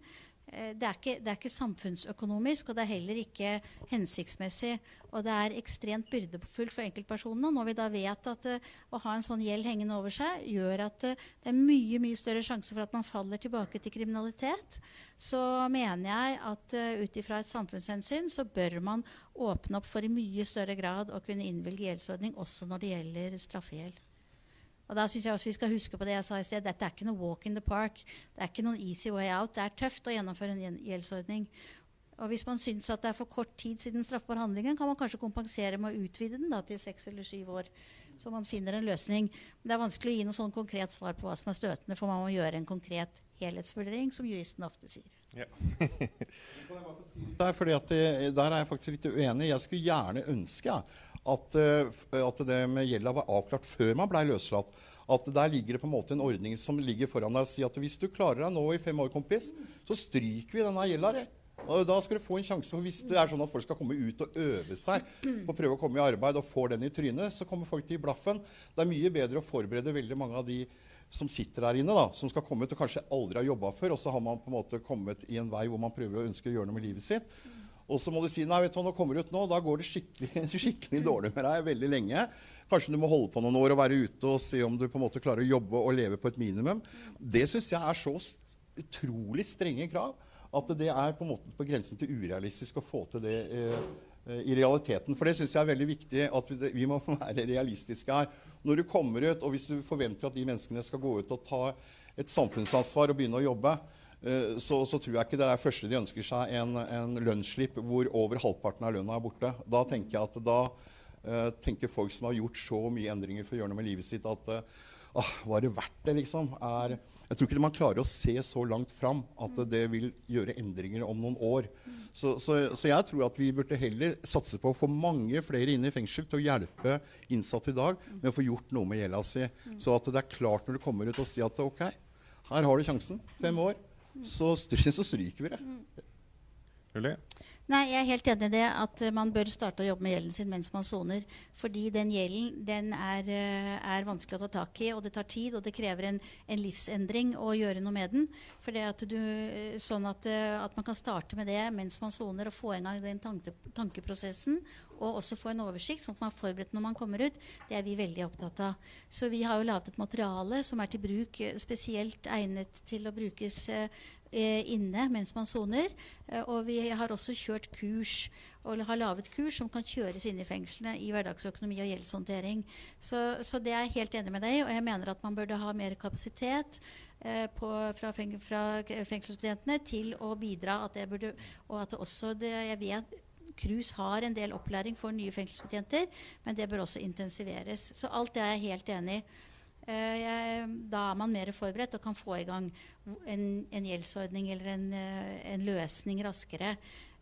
Eh, det er, ikke, det er, ikke, samfunnsøkonomisk, og det er heller ikke hensiktsmessig. Og det er ekstremt byrdefullt for enkeltpersonene. Når vi da vet at uh, å ha en sånn gjeld hengende over seg gjør at uh, det er mye mye større sjanse for at man faller tilbake til kriminalitet, så mener jeg at uh, ut ifra et samfunnshensyn så bør man åpne opp for i mye større grad å kunne innvilge gjeldsordning også når det gjelder straffegjeld. Og da synes jeg også vi skal huske på det jeg sa i sted. Dette er ikke noe walk in the park. Det er ikke noen easy way out. Det er tøft å gjennomføre en gjeldsordning. Og hvis man syns at det er for kort tid siden straffbar handlingen, kan man kanskje kompensere med å utvide den da, til seks eller syv år. Så man finner en løsning. Men det er vanskelig å gi noe sånn konkret svar på hva som er støtende, for man må gjøre en konkret helhetsvurdering, som juristen ofte sier. Ja. der, det, der er jeg faktisk litt uenig. Jeg skulle gjerne ønske at, eh, at det med gjelda var avklart før man blei løslatt. At der ligger det på en måte en ordning som ligger foran deg og sier at hvis du klarer deg nå i fem år, kompis, så stryker vi denne gjelda. Da skal du få en sjanse. for Hvis det er sånn at folk skal komme ut og øve seg og prøve å komme i arbeid og får den i trynet, så kommer folk til blaffen. Det er mye bedre å forberede veldig mange av de som sitter der inne, da, som skal komme ut og kanskje aldri har jobba før, og så har man på en måte kommet i en vei hvor man prøver å ønske å gjøre noe med livet sitt. Og så må du si nei, vet du, nå kommer du ut nå, da går det skikkelig, skikkelig dårlig med deg veldig lenge. Kanskje du må holde på noen år og være ute og se om du på en måte klarer å jobbe og leve på et minimum. Det syns jeg er så utrolig strenge krav at det er på på grensen til urealistisk å få til det eh, eh i realiteten. For det syns jeg er veldig viktig at vi, vi, må være realistiske her. Når du kommer ut, og hvis du forventer at de menneskene skal gå ut og ta et samfunnsansvar og begynne å jobbe, så, så, tror jeg ikke det er første de ønsker seg en, en lønnsslipp hvor over halvparten av lønna er borte. Da tenker jeg at da uh, tenker folk som har gjort så mye endringer for å gjøre noe med livet sitt, at uh, ah, var det verdt det, liksom? Er, jeg tror ikke man klarer å se så langt fram at det vil gjøre endringer om noen år. Så, så, så, jeg tror at vi burde heller satse på å få mange flere inn i fengsel til å hjelpe innsatte i dag med å få gjort noe med gjelda si. Så at det er klart når du kommer ut og sier at OK, her har du sjansen. Fem år så, så stryker vi det. Julie? Nei, Jeg er helt enig i det at man bør starte å jobbe med gjelden sin mens man soner. Fordi den gjelden den er, eh, er, vanskelig å ta tak i, og det tar tid. Og det krever en, en livsendring å gjøre noe med den. For det at du, eh, sånn at, eh, at, man kan starte med det mens man soner, og få en gang den tanke, tankeprosessen. Og også få en oversikt, sånn at man er forberedt når man kommer ut. Det er vi veldig opptatt av. Så vi har jo laget et materiale som er til bruk spesielt egnet til å brukes Eh, inne mens man soner. Eh, og vi har også kjørt kurs og har laget kurs som kan kjøres inn i fengslene i hverdagsøkonomi og gjeldshåndtering. Så, så, det er jeg helt enig med deg og jeg mener at man burde ha mer kapasitet eh, på, fra, feng, fra fengselsbetjentene til å bidra. At det burde, og at det også det, jeg vet KRUS har en del opplæring for nye fengselsbetjenter, men det bør også intensiveres. Så alt det er jeg helt enig i. Eh, da er man mer forberedt og kan få i gang en, en gjeldsordning eller en, eh, en, løsning raskere.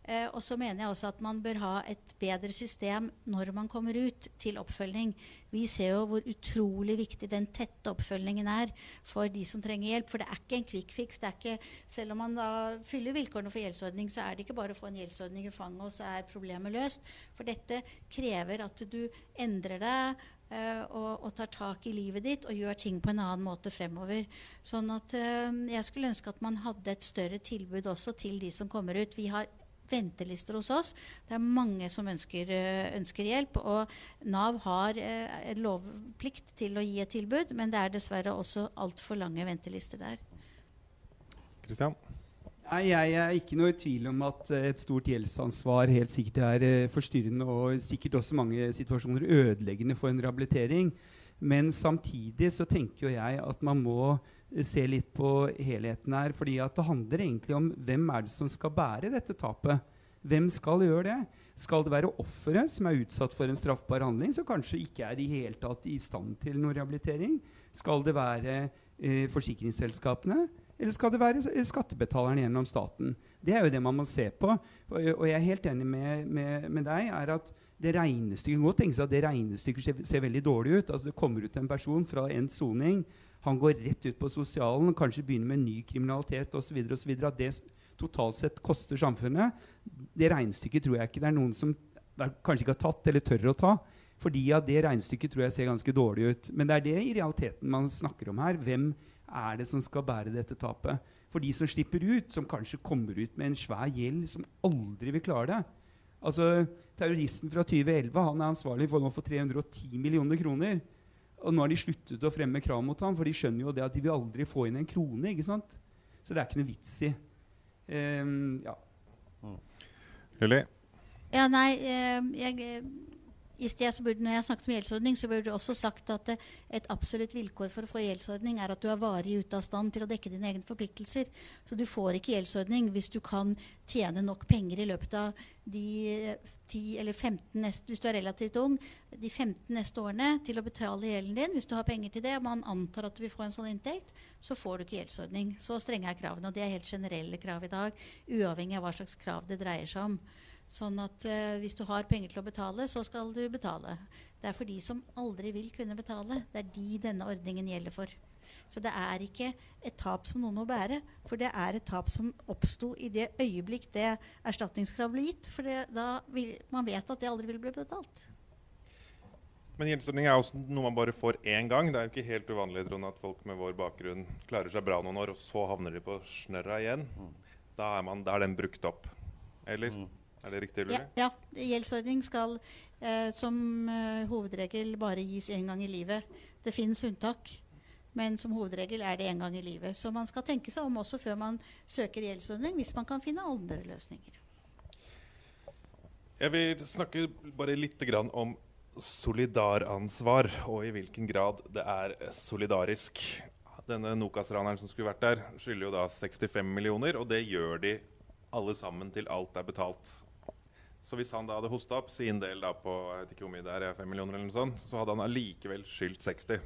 Eh, og så mener jeg også at man bør ha et bedre system når man kommer ut, til oppfølging. Vi ser jo hvor utrolig viktig den tette oppfølgingen er for de som trenger hjelp. For det er ikke en quick fix. Ikke, selv om man da fyller vilkårene for gjeldsordning, så er det ikke bare å få en gjeldsordning i fanget, og så er problemet løst. For dette krever at du endrer deg og, og, tar tak i livet ditt og gjør ting på en annen måte fremover. Sånn at uh, Jeg skulle ønske at man hadde et større tilbud også til de som kommer ut. Vi har ventelister hos oss. Det er mange som ønsker, uh, ønsker hjelp. Og Nav har eh, lovplikt til å gi et tilbud, men det er dessverre også altfor lange ventelister der. Christian? Nei, Jeg er ikke noe i tvil om at eh, et stort gjeldsansvar helt sikkert er uh, forstyrrende og sikkert også mange situasjoner ødeleggende for en rehabilitering. Men samtidig så tenker jo jeg at man må uh, se litt på helheten her. fordi at det handler egentlig om hvem er det som skal bære dette tapet. Hvem skal gjøre det? Skal det være offeret som er utsatt for en straffbar handling, som kanskje ikke er i hele tatt i stand til noen rehabilitering? Skal det være eh, forsikringsselskapene? Eller skal det være skattebetaleren gjennom staten? Det er jo det man må se på. Og, jeg er helt enig med, med, med deg. er at det regnestykket, godt tenke seg at det regnestykket ser, ser veldig dårlig ut. Altså Det kommer ut en person fra endt soning. Han går rett ut på sosialen, kanskje begynner med ny kriminalitet osv. At det totalt sett koster samfunnet. Det regnestykket tror jeg ikke det er noen som er kanskje ikke har tatt eller tør å ta. Fordi at det regnestykket tror jeg ser ganske dårlig ut. Men det er det i realiteten man snakker om her. Hvem er det som skal bære dette tapet? For de som slipper ut, som kanskje kommer ut med en svær gjeld, som aldri vil klare det. Altså, Terroristen fra 2011 han er ansvarlig for, nå for 310 millioner kroner. Og nå har de sluttet å fremme krav mot ham, for de skjønner jo det at de vil aldri få inn en krone. ikke sant? Så det er ikke noe vits i. Ehm, ja. Lilly? Ja, nei, eh, jeg, i sted så burde, Når jeg snakket om gjeldsordning, så burde du også sagt at eh, et absolutt vilkår for å få gjeldsordning er at du er varig ute av stand til å dekke dine egne forpliktelser. Så du får ikke gjeldsordning hvis du kan tjene nok penger i løpet av de eh, 10 eller 15 neste, hvis du er relativt ung, de 15 neste årene til å betale gjelden din. Hvis du har penger til det, og man antar at du vil få en sånn inntekt, så får du ikke gjeldsordning. Så strenge er kravene. Og det er helt generelle krav i dag, uavhengig av hva slags krav det dreier seg om. Sånn at eh, hvis du har penger til å betale, så skal du betale. Det er for de som aldri vil kunne betale. Det er de denne ordningen gjelder for. Så det er ikke et tap som noen må bære, for det er et tap som oppsto i det øyeblikk det erstatningskrav ble gitt. For det, da vil, man vet at det aldri vil bli betalt. Men gjeldsordning er også noe man bare får én gang. Det er jo ikke helt uvanlig Trond, at folk med vår bakgrunn klarer seg bra noen år, og så havner de på snørra igjen. Da, er man, da er den brukt opp. Eller? Er det riktig? Ja, ja, gjeldsordning skal eh, som eh, hovedregel bare gis én gang i livet. Det finnes unntak, men som hovedregel er det én gang i livet. Så man skal tenke seg om også før man søker gjeldsordning, hvis man kan finne andre løsninger. Jeg vil snakke bare litt grann om solidaransvar, og i hvilken grad det er solidarisk. Denne Nokas-raneren som skulle vært der, skylder jo da 65 millioner, og det gjør de alle sammen til alt er betalt. Så hvis han da hadde hosta opp sin del da på jeg vet ikke hvor mye det er, 5 millioner eller noe sånt, så hadde han allikevel skyldt 60.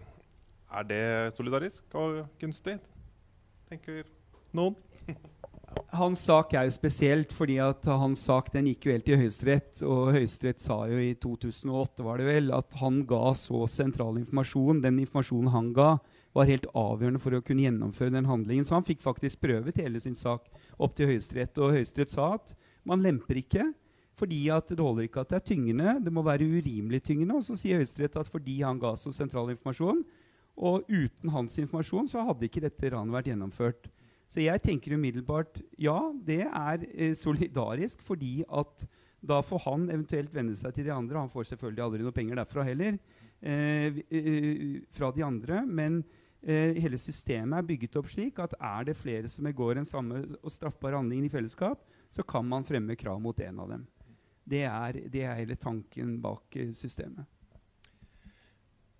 Er det solidarisk og gunstig? Tenker noen? Hans sak er jo spesielt fordi at hans sak den gikk jo helt til Høyesterett. Og Høyesterett sa jo i 2008 var det vel, at han ga så sentral informasjon. Den informasjonen han ga, var helt avgjørende for å kunne gjennomføre den handlingen. Så han fikk faktisk prøvet hele sin sak opp til Høyesterett. Og Høyesterett sa at man lemper ikke. Fordi at det holder ikke at det er tyngende, det må være urimelig tyngende. Og så sier Høyesterett at fordi han ga så sentral informasjon, og uten hans informasjon, så hadde ikke dette ranet vært gjennomført. Så jeg tenker umiddelbart ja, det er eh, solidarisk, fordi at da får han eventuelt venne seg til de andre. Han får selvfølgelig aldri noe penger derfra heller, eh, eh, fra de andre. Men eh, hele systemet er bygget opp slik at er det flere som begår en samme og straffbar handling i fellesskap, så kan man fremme krav mot en av dem. Det er, det er hele tanken bak eh, systemet.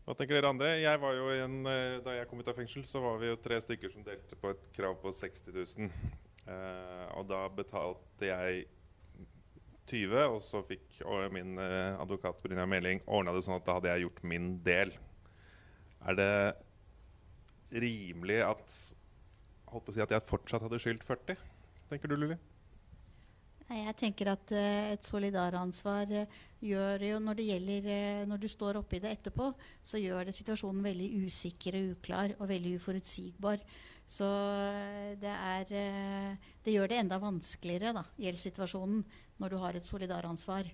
Hva tenker dere andre? Jeg var jo en, eh, da jeg kom ut av fengsel, så var vi jo tre stykker som delte på et krav på 60 000. Eh, og da betalte jeg 20, og så fikk min eh, advokat Brynja Meling ordna det sånn at da hadde jeg gjort min del. Er det rimelig at holdt på å si at jeg fortsatt hadde skyldt 40? Tenker du, Lulli? Jeg tenker at eh, et solidaransvar eh, gjør jo når det gjelder eh, Når du står oppi det etterpå, så gjør det situasjonen veldig usikker og uklar og veldig uforutsigbar. Så det er Det gjør det enda vanskeligere, da, gjeldssituasjonen, når du har et solidaransvar.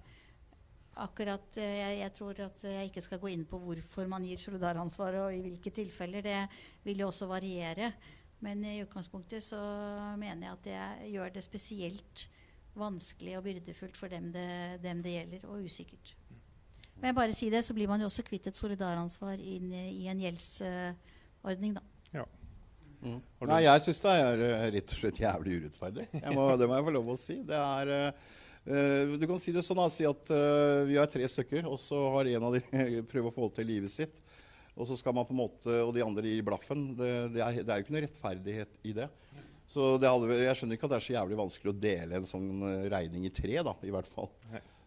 Akkurat, jeg, jeg tror at jeg ikke skal gå inn på hvorfor man gir solidaransvar og i hvilke tilfeller. Det vil jo også variere. Men i utgangspunktet så mener jeg at det gjør det spesielt vanskelig og byrdefullt for dem det, dem det gjelder, og usikkert. Men jeg bare si det, så blir man jo også kvitt et solidaransvar inn i i en gjeldsordning, da. Mm. Nei, jeg syns det er eh, rett og slett jævlig urettferdig. Jeg må, det må jeg få lov å si. Det er eh, eh, Du kan si det sånn, da. Si at uh, vi er tre stykker, og så har en av de prøvd å få til livet sitt. Og så skal man på en måte, og de andre gir blaffen. Det, det, er, det er jo ikke noe rettferdighet i det. Så det hadde, jeg skjønner ikke at det er så jævlig vanskelig å dele en sånn eh, regning i tre, da, i hvert fall.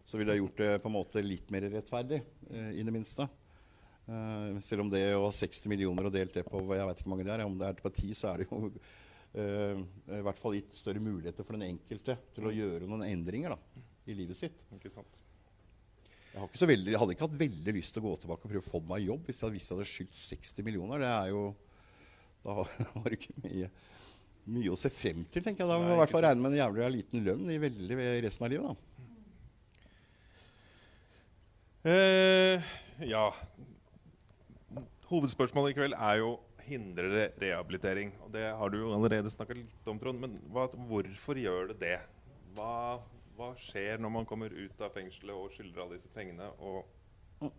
så ville jeg gjort det på en måte litt mer rettferdig, eh, i det minste. Eh, selv om det å ha 60 millioner og delt det på jeg vet ikke hvor mange det er, om det er på 10, så er det jo eh, i hvert fall gitt større muligheter for den enkelte til å gjøre noen endringer da, i livet sitt. Ikke sant? Jeg, har ikke veldig, jeg hadde ikke hatt veldig lyst til å gå tilbake og prøve å få meg jobb hvis jeg visste jeg hadde skyldt 60 millioner. Det er jo Da var det ikke mye, mye å se frem til, tenker jeg. Da må vi i hvert fall regne med en jævlig liten lønn i veldig resten av livet. da. Eh, ja Hovedspørsmålet i kveld er jo hindrer det rehabilitering. Og det har du jo allerede snakka litt om, Trond. Men hva, hvorfor gjør det det? Hva, hva skjer når man kommer ut av fengselet og skylder alle disse pengene? Og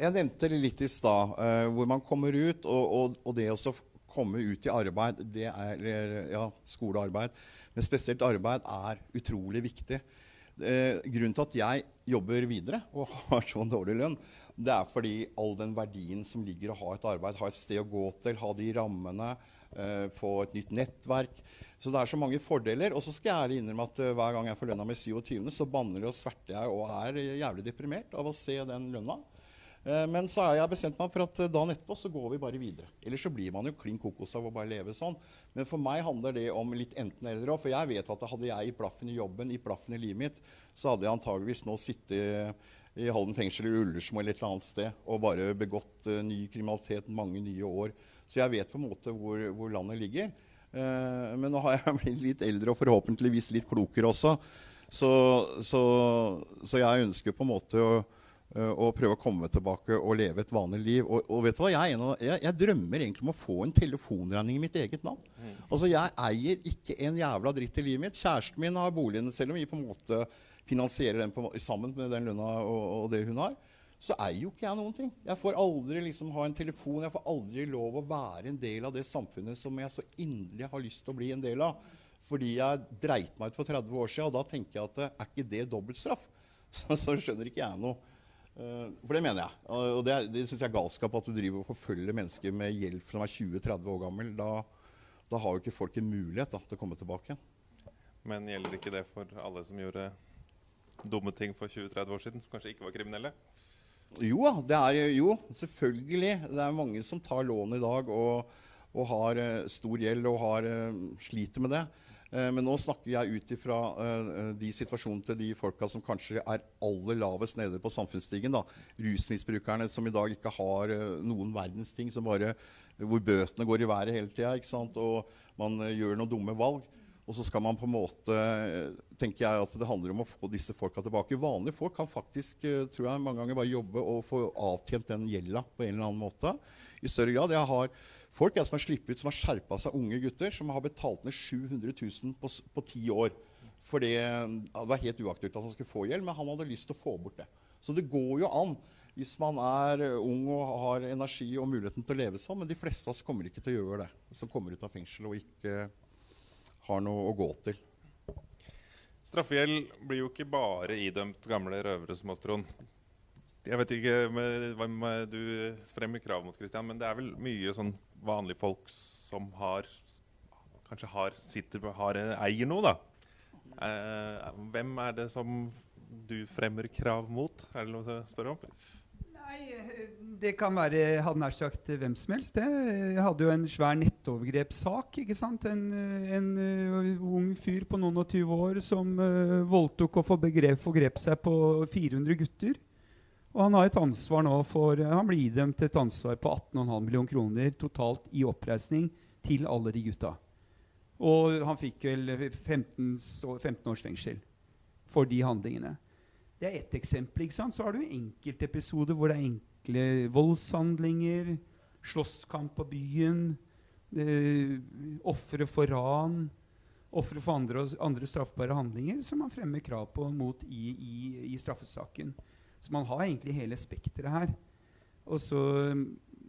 Jeg nevnte det litt i stad, uh, hvor man kommer ut, og, og, og det å så komme ut i arbeid, er, ja, skolearbeid, men spesielt arbeid, er utrolig viktig. Eh, grunnen til at jeg jobber videre og har så dårlig lønn, det er fordi all den verdien som ligger i å ha et arbeid, ha et sted å gå til, ha de rammene, eh, få et nytt nettverk. Så det er så mange fordeler. Og så skal jeg ærlig innrømme at eh, hver gang jeg får lønna mi 27., så banner det og sverter jeg og er jævlig deprimert av å se den lønna. Eh, Men så har jeg bestemt meg for at eh, dagen etterpå så går vi bare videre. Ellers så blir man jo klin kokos av å bare leve sånn. Men for meg handler det om litt enten-eller òg. For jeg vet at hadde jeg gitt blaffen i jobben, gitt blaffen i livet mitt, så hadde jeg antageligvis nå sittet i Halden fengsel i Ullersmo eller et eller annet sted og bare begått eh, ny kriminalitet mange nye år. Så jeg vet på en måte hvor, hvor landet ligger. Men nå har jeg blitt litt eldre og forhåpentligvis litt klokere også. Så, så, så jeg ønsker på en måte å og prøve å komme tilbake og leve et vanlig liv. Og, og vet du hva? Jeg, er en av, jeg, jeg drømmer egentlig om å få en telefonregning i mitt eget navn. Altså, Jeg eier ikke en jævla dritt i livet mitt. Kjæresten min har boligen, selv om vi på en måte finansierer den på, sammen med den lønna og, og det hun har. Så eier jo ikke jeg noen ting. Jeg får aldri liksom ha en telefon. Jeg får aldri lov å være en del av det samfunnet som jeg så inderlig har lyst til å bli en del av. Fordi jeg dreit meg ut for 30 år siden, og da tenker jeg at er ikke det dobbeltstraff? Så, så skjønner ikke jeg noe. Uh, for det mener jeg. Og det, det syns jeg er galskap at du driver og forfølger mennesker med hjelp fra de er 20-30 år gammel. Da, da, har jo ikke folk en mulighet da, til å komme tilbake igjen. Men gjelder ikke det for alle som gjorde dumme ting for 20-30 år siden, som kanskje ikke var kriminelle? Jo det er jo selvfølgelig. Det er mange som tar lån i dag og, og har uh, stor gjeld og har, sliter med det. Men nå snakker jeg ut ifra uh, de situasjonene til de folka som kanskje er aller lavest nede på samfunnsstigen. da. Rusmisbrukerne som i dag ikke har uh, noen verdens ting, bare, hvor bøtene går i været hele tida. Og man gjør noen dumme valg. Og så skal man på en måte tenker jeg at det handler om å få disse folka tilbake. Vanlige folk kan faktisk tror jeg, mange ganger bare jobbe og få avtjent den gjelda på en eller annen måte. I større grad. Jeg har folk jeg, som har sluppet ut, som har skjerpa seg, unge gutter, som har betalt ned 700 000 på, på ti år. For det, var helt uaktuelt at han skulle få gjeld, men han hadde lyst til å få bort det. Så det går jo an hvis man er ung og har energi og muligheten til å leve sånn. Men de fleste av oss kommer ikke til å gjøre det. Som kommer ut av fengsel og ikke har noe å gå til. Straffegjeld blir jo ikke bare idømt gamle røvere som oss, Trond. Jeg vet ikke hva du fremmer krav mot, Christian, men det er vel mye sånn vanlige folk som har Kanskje har, sitter, har, eier noe, da. Eh, hvem er det som du fremmer krav mot? Er det noe å spørre om? Nei, Det kan være hadde nær sagt hvem som helst. det. Jeg hadde jo en svær nettovergrepssak. ikke sant? En, en uh, ung fyr på noen og 20 år som uh, voldtok og forgrep seg på 400 gutter. Og han har et ansvar nå for, han blir idømt et ansvar på 18,5 millioner kroner totalt i oppreisning til alle de gutta. Og han fikk vel 15, 15 års fengsel for de handlingene. Det er ett eksempel. ikke sant? Så har du enkeltepisoder hvor det er enkle voldshandlinger, slåsskamp på byen, eh, ofre for ran, ofre for andre, andre, straffbare handlinger som man fremmer krav på mot i, i, i straffesaken. Så man har egentlig hele spekteret her. Og så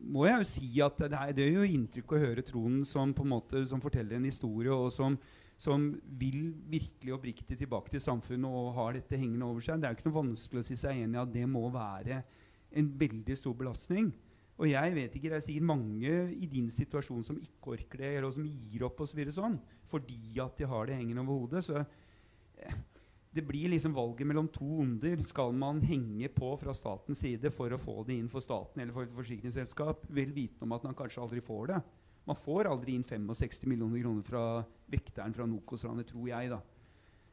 må jeg jo si at det, er, jo inntrykk å høre Tronen som, på en måte, som forteller en historie, og som, som vil virkelig oppriktig tilbake til samfunnet og har dette hengende over seg. Det er jo ikke noe vanskelig å si seg enig i at det må være en veldig stor belastning. Og jeg vet ikke, det er sikkert mange i din situasjon som ikke orker det, eller som gir opp og så sånn, fordi at de har det hengende over hodet. Så eh, det blir liksom valget mellom to onder. Skal man henge på fra statens side for å få det inn for staten eller for et forsikringsselskap, vel vitende om at man kanskje aldri får det? Man får aldri inn 65 millioner kroner fra vekteren fra Nokoslandet, tror jeg. da.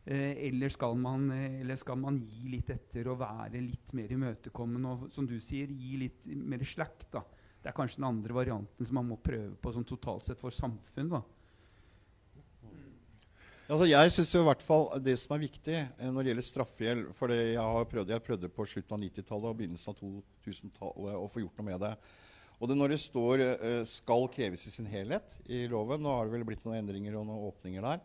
Eh, eller, skal man, eh, eller, skal man, gi litt etter og være litt mer imøtekommende og som du sier, gi litt mer slack? da. Det er kanskje den andre varianten som man må prøve på sånn totalt sett for samfunn. da. Altså, jeg synes i hvert fall Det som er viktig eh, når det gjelder straffegjeld for jeg, har prøvd, jeg prøvde på slutten av 90-tallet og begynnelsen av 2000-tallet å få gjort noe med det. Og det når det står uh, 'skal kreves i sin helhet' i loven Nå har det vel blitt noen endringer og noen åpninger der.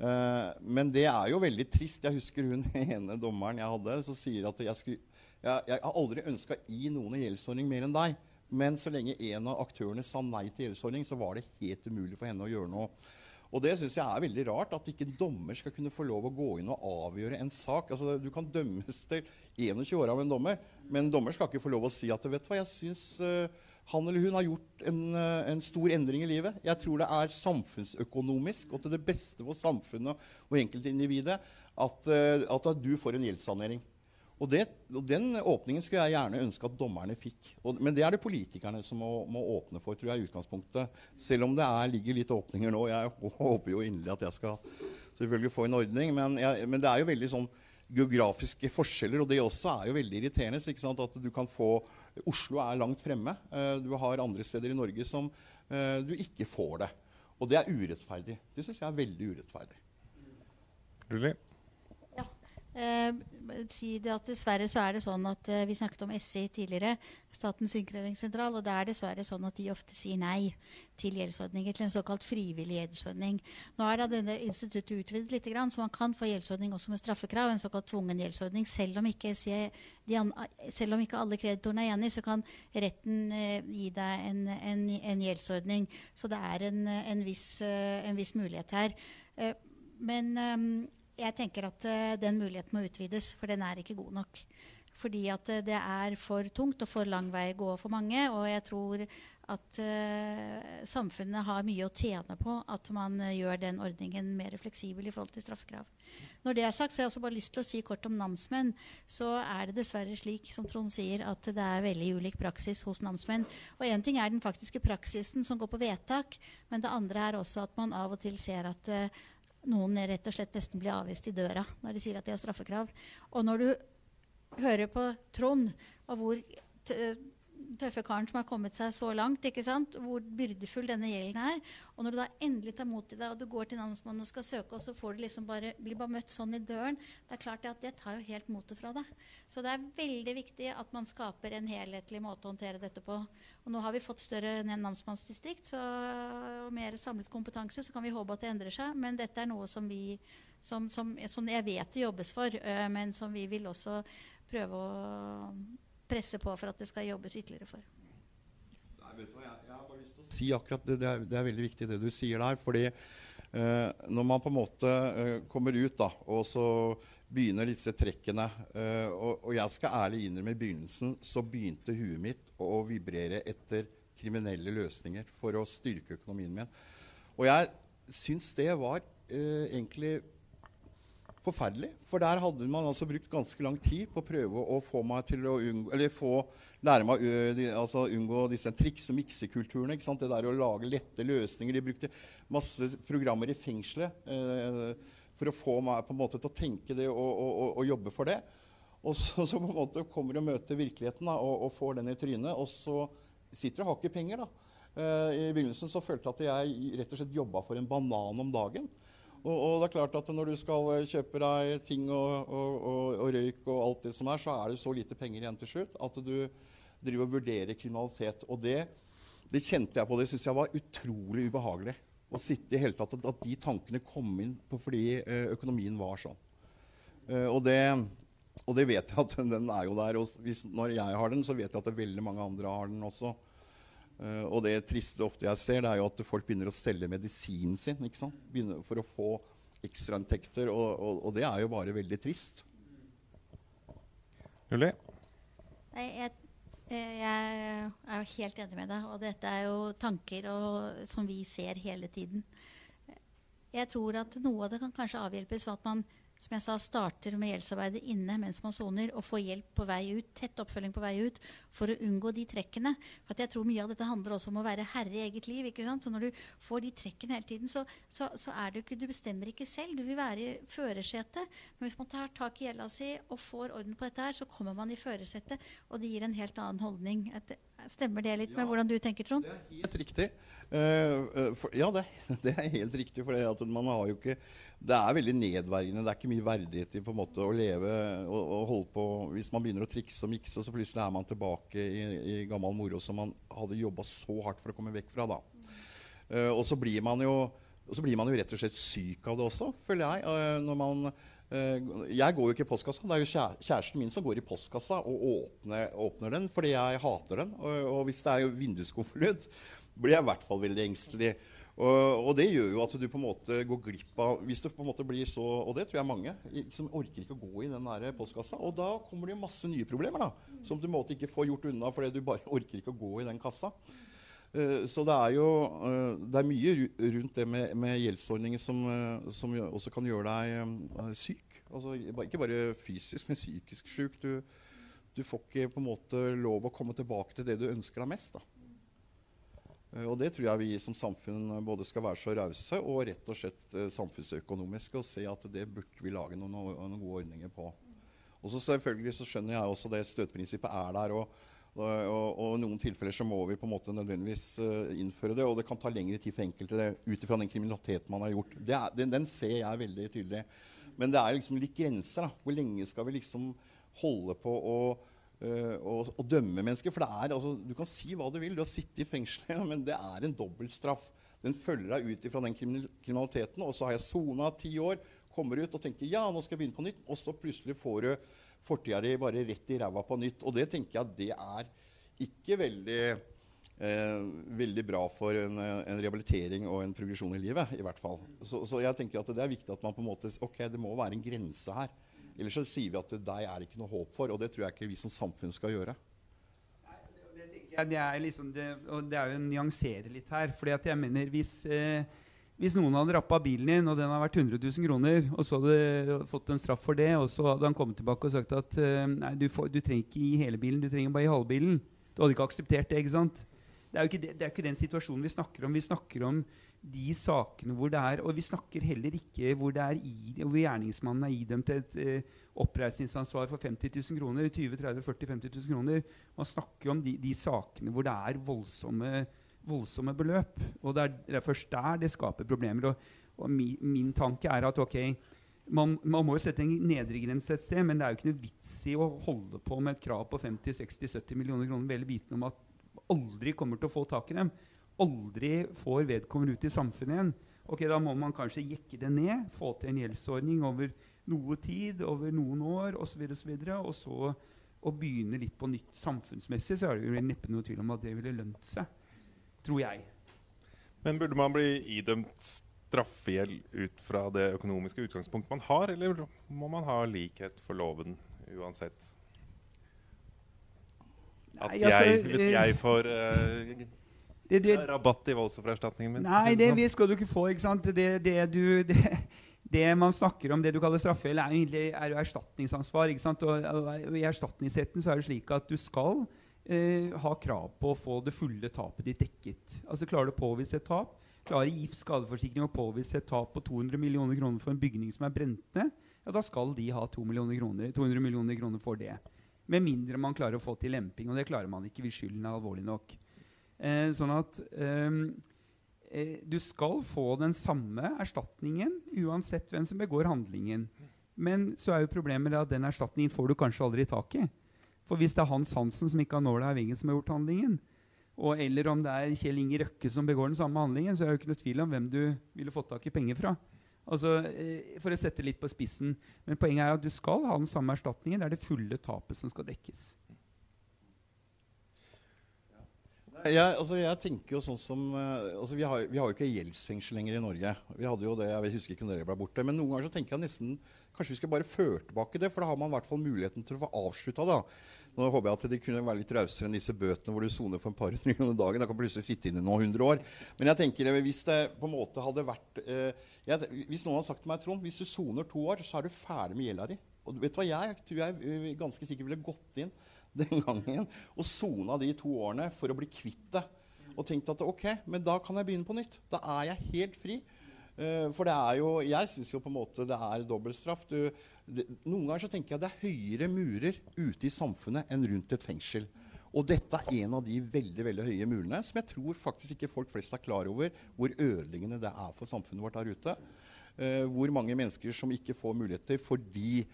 Uh, men det er jo veldig trist. Jeg husker hun ene dommeren jeg hadde, som sier at jeg, skulle, jeg, jeg har aldri ønska i noen en gjeldsordning mer enn deg. Men så lenge en av aktørene sa nei til gjeldsordning, så var det helt umulig for henne å gjøre noe. Og det syns jeg er veldig rart, at ikke en dommer skal kunne få lov å gå inn og avgjøre en sak. Altså, Du kan dømmes til 21 år av en dommer, men en dommer skal ikke få lov å si at vet du hva, jeg syns uh, han eller hun har gjort en, uh, en, stor endring i livet. Jeg tror det er samfunnsøkonomisk og til det beste for samfunnet og enkeltindividet at, uh, at du får en gjeldssanering. Og, det, og, Den åpningen skulle jeg gjerne ønske at dommerne fikk. Og, men det er det politikerne som må, må, åpne for, tror jeg, i utgangspunktet. Selv om det er, ligger litt åpninger nå. Jeg håper jo inderlig at jeg skal selvfølgelig få en ordning. Men, jeg, men, det er jo veldig sånn geografiske forskjeller, og det også er jo veldig irriterende. ikke sant, at du kan få, Oslo er langt fremme. Uh, du har andre steder i Norge som uh, du ikke får det. Og det er urettferdig. Det syns jeg er veldig urettferdig. Lili? Eh, si det at Dessverre så er det sånn at eh, Vi snakket om SI tidligere, Statens innkrevingssentral. og Det er dessverre sånn at de ofte sier nei til gjeldsordninger, til en såkalt frivillig gjeldsordning. Nå er da denne instituttet utvidet litt, så man kan få gjeldsordning også med straffekrav. En såkalt tvungen gjeldsordning. Selv om ikke, de, selv om ikke alle kreditorene er enig, så kan retten eh, gi deg en, en, en, gjeldsordning. Så det er en, en viss, en viss, mulighet her. Men ehm, jeg tenker at uh, den muligheten må utvides, for den er ikke god nok. Fordi at uh, det er for tungt og for lang vei å gå for mange. Og jeg tror at uh, samfunnet har mye å tjene på at man gjør den ordningen mer fleksibel i forhold til straffekrav. Når det er sagt, så har jeg også bare lyst til å si kort om namsmenn. Så er det dessverre slik som Trond sier, at det er veldig ulik praksis hos namsmenn. Og én ting er den faktiske praksisen som går på vedtak, men det andre er også at man av og til ser at noen rett og slett nesten blir avvist i døra når de sier at de har straffekrav. Og når du hører på Trond, og hvor tøffe karen som har kommet seg så langt. ikke sant? Hvor byrdefull denne gjelden er. Og når du da endelig tar mot i deg, og du går til namsmannen og skal søke, og så får du liksom bare, blir bare møtt sånn i døren, det er klart at det tar jo helt motet fra deg. Så det er veldig viktig at man skaper en helhetlig måte å håndtere dette på. Og nå har vi fått større namsmannsdistrikt så, og mer samlet kompetanse, så kan vi håpe at det endrer seg. Men dette er noe som vi som, som, som jeg vet det jobbes for, men som vi vil også prøve å presse på for at det skal jobbes ytterligere for. Nei, vet du hva, jeg, jeg har bare lyst til å si akkurat det. Det er, det er veldig viktig det du sier der. fordi eh, når man på en måte eh, kommer ut da, og så begynner disse trekkene eh, og, og, jeg skal ærlig innrømme i begynnelsen så begynte huet mitt å vibrere etter kriminelle løsninger for å styrke økonomien min. Og jeg syns det var eh, egentlig forferdelig. For der hadde man altså brukt ganske lang tid på å prøve å få meg til å unngå, eller få, lære meg å altså, unngå disse triks- og miksekulturene. Det der å lage lette løsninger. De brukte masse programmer i fengselet eh, for å få meg på en måte til å tenke det og, og, og, og jobbe for det. Og så, så, på en måte kommer du og møter virkeligheten da, og, får den i trynet. Og så sitter du og har ikke penger. da. Eh, I begynnelsen så følte jeg at jeg rett og slett jobba for en banan om dagen. Og, og, det er klart at når du skal eh, kjøpe deg ting og, og, og, røyk og alt det som er, så er det så lite penger igjen til slutt at du driver og vurderer kriminalitet. Og det, det kjente jeg på. Det syns jeg var utrolig ubehagelig. Å sitte i hele tatt, at, at de tankene kom inn på fordi eh, økonomien var sånn. Uh, og, det, og, det, vet jeg at den er jo der. Og hvis, når jeg har den, så vet jeg at veldig mange andre har den også. Uh, og det triste ofte jeg ser, det er jo at folk begynner å selge medisinen sin ikke sant? Begynner for å få ekstrainntekter, og, og, og, det er jo bare veldig trist. Julie? Nei, jeg, eh, jeg, er jo helt enig med deg, og dette er jo tanker og, som vi ser hele tiden. Jeg tror at noe av det kan kanskje avhjelpes ved at man som jeg sa, starter med gjeldsarbeidet inne mens man soner, og får hjelp på vei ut, tett oppfølging på vei ut, for å unngå de trekkene. For jeg tror mye av dette handler også om å være herre i eget liv. ikke sant? Så når du får de trekkene hele tiden, så, så, så er det ikke Du bestemmer ikke selv. Du vil være i førersetet. Men hvis man tar tak i gjelda si og får orden på dette her, så kommer man i førersetet, og det gir en helt annen holdning. Stemmer det litt med hvordan du tenker, Trond? Det er helt riktig. Uh, for, ja, det, det, er helt riktig. For man har jo ikke Det er veldig nedverdigende. Det er ikke mye verdighet i måte å leve og, og holde på Hvis man begynner å trikse og mikse, så plutselig er man tilbake i, i gammel moro som man hadde jobba så hardt for å komme vekk fra. da. Uh, og så blir man jo og så blir man jo rett og slett syk av det også, føler jeg. Når man jeg går jo ikke i postkassa. Det er jo kjæresten min som går i postkassa og åpner, åpner den fordi jeg hater den. Og, og hvis det er vinduskonvolutt, blir jeg i hvert fall veldig engstelig. Og, og, det gjør jo at du på en måte går glipp av Hvis du på en måte blir så Og det tror jeg mange liksom orker ikke å gå i den der postkassa. Og da kommer det jo masse nye problemer da, som du på en måte ikke får gjort unna fordi du bare orker ikke å gå i den kassa. Uh, så det er jo uh, det er mye rundt det med, med gjeldsordninger som, uh, som, også kan gjøre deg syk. Altså, ikke bare fysisk, men psykisk syk. Du, du, får ikke på en måte lov å komme tilbake til det du ønsker deg mest. Da. Eh, og det tror jeg vi som samfunn både skal være så rause og rett og slett eh, samfunnsøkonomiske og se at det burde vi lage noen, noen gode ordninger på. Og så selvfølgelig så skjønner jeg også det støteprinsippet er der. og og, og, noen tilfeller så må vi på en måte nødvendigvis uh, innføre det. Og det kan ta lengre tid for enkelte ut ifra den kriminaliteten man har gjort. Er, den, den, ser jeg veldig tydelig. Men det er liksom litt grenser. da. Hvor lenge skal vi liksom holde på å, uh, å, å dømme mennesker? For det er, altså, du kan si hva du vil, du har sittet i fengselet, men det er en dobbeltstraff. Den følger deg ut ifra den kriminaliteten. Og så har jeg sona ti år, kommer ut og tenker ja, nå skal jeg begynne på nytt. Og så plutselig får du fortida di bare rett i ræva på nytt. Og det tenker jeg det er ikke veldig eh, veldig bra for en, en, rehabilitering og en progresjon i livet. i hvert fall. Så, så, jeg tenker at det er viktig at man på en måte, ok, det må være en grense her. Ellers så sier vi at deg er det ikke noe håp for, og det tror jeg ikke vi som samfunn skal gjøre. Nei, det, er liksom det, og det er jo å nyansere litt her. at jeg mener hvis, eh, hvis noen hadde rappa bilen din, og den har vært 100 000 kroner, og så hadde fått en straff for det, og så hadde han kommet tilbake og sagt at eh, nei, du, får, du trenger ikke i hele bilen, du trenger bare i halvbilen. Du hadde ikke akseptert det. ikke sant? det er jo ikke, det, det er ikke den situasjonen vi snakker om. Vi snakker om de sakene hvor det er Og vi snakker heller ikke hvor, det er i, hvor gjerningsmannen er idømt et eh, oppreisningsansvar for 50 000 kroner. 20 30 40 50 000 kroner. Man snakker om de, de sakene hvor det er voldsomme, voldsomme beløp. Og det er, det er, først der det skaper problemer. Og, og mi, min tanke er at ok, man, man, må jo sette en nedre grense et sted, men det er jo ikke noe vits i å holde på med et krav på 50-60-70 millioner kroner vel vitende om at aldri kommer til å få tak i dem, aldri får vedkommende ut i samfunnet igjen, ok, da må man kanskje jekke det ned, få til en gjeldsordning over noe tid, over noen år osv., og, så videre, og så å begynne litt på nytt samfunnsmessig, så er det jo neppe noe tvil om at det ville lønt seg. Tror jeg. Men burde man bli idømt straffegjeld ut fra det økonomiske utgangspunktet man har, eller må man ha likhet for loven uansett? At jeg, altså, eh, jeg får uh, det, det, rabatt i voldsoffererstatningen min. Nei, det det, skal du ikke få. ikke sant? Det, du, det, man snakker om, det du kaller straffegjeld, er jo egentlig er jo erstatningsansvar. ikke sant? Og, og, I erstatningsretten så er det slik at du skal uh, ha krav på å få det fulle tapet ditt dekket. Altså Klarer du å påvise et tap, klarer GIF skadeforsikring å påvise et tap på 200 millioner kroner for en bygning som er brent ned, ja, da skal de ha 2 millioner kroner, 200 millioner kroner for det. Med mindre man klarer å få til lemping, og det klarer man ikke hvis skylden er alvorlig nok. Eh, sånn at ehm, eh, du skal få den samme erstatningen uansett hvem som begår handlingen. Men så er jo problemet at den erstatningen får du kanskje aldri tak i. For hvis det er Hans Hansen som ikke har nåla i vingen, som har gjort handlingen, og, eller om det er Kjell Inge Røkke som begår den samme handlingen, så er det jo ikke noe tvil om hvem du ville fått tak i penger fra. Altså, eh, for å sette litt på spissen. Men poenget er at du skal ha den samme erstatningen. Det er det fulle tapet som skal dekkes. Jeg, altså, jeg tenker jo sånn som eh, altså, vi, har, vi har jo ikke gjeldsfengsel lenger i Norge. Vi hadde jo det, jeg husker ikke når dere ble borte. Men noen ganger så tenker jeg nesten kanskje vi skal bare føre tilbake det. For da har man i hvert fall muligheten til å få avslutta det. Nå håper jeg at de kunne være litt rausere enn disse bøtene hvor du soner for en par hundre kroner dagen. Da kan plutselig sitte inne noen hundre år. Men jeg tenker eh, hvis det på en måte hadde vært eh, jeg, Hvis noen hadde sagt til meg, Trond, hvis du soner to år, så er du ferdig med gjelda di. Og vet du hva, jeg tror jeg eh, ganske sikkert ville gått inn den gangen og sona de to årene for å bli kvitt det og tenkte at ok, men da kan jeg begynne på nytt. Da er jeg helt fri. Uh, for det er jo Jeg syns jo på en måte det er dobbeltstraff. noen ganger så tenker jeg det er høyere murer ute i samfunnet enn rundt et fengsel. Og dette er en av de veldig veldig høye murene som jeg tror faktisk ikke folk flest er klar over hvor ødeleggende det er for samfunnet vårt der ute. Uh, hvor mange mennesker som ikke får muligheter fordi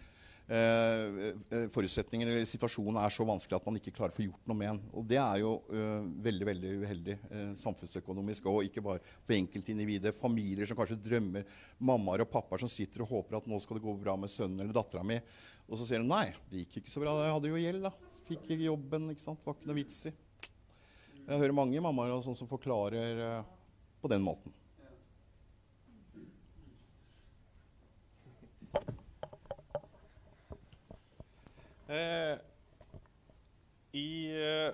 Eh, eh, eller situasjonen er så vanskelig at man ikke klarer å få gjort noe med den. Og det er jo uh, veldig veldig uheldig uh, samfunnsøkonomisk og ikke bare for enkeltindivider. Familier som kanskje drømmer, mammaer og pappaer som sitter og håper at nå skal det gå bra med sønnen eller dattera mi. Og så sier de nei, det gikk ikke så bra. Jeg hadde jo gjeld, da. Fikk ikke jobben. ikke sant? Var ikke noe vits i. Jeg hører mange mammaer sånn som forklarer på den måten. I eh,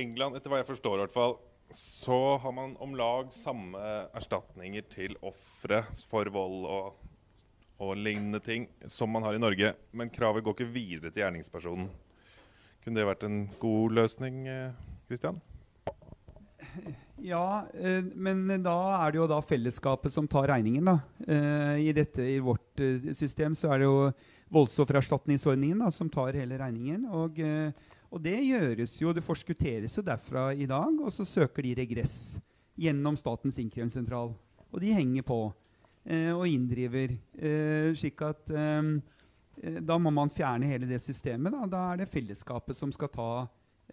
England, etter hva jeg forstår, i hvert fall, så har man om lag samme erstatninger til ofre for vold og, og, lignende ting som man har i Norge. Men kravet går ikke videre til gjerningspersonen. Kunne det vært en god løsning, Kristian? Eh, ja, eh, men da er det jo da fellesskapet som tar regningen. da. Eh, I, dette, I vårt eh, system så er det jo voldsoffererstatningsordningen da, som tar hele regningen. Og, eh, og, det gjøres jo, det forskutteres jo derfra i dag, og så søker de regress gjennom Statens innkrevingssentral. Og de henger på eh, og inndriver. Eh, slik at eh, eh, da må man fjerne hele det systemet. Da, da er det fellesskapet som skal ta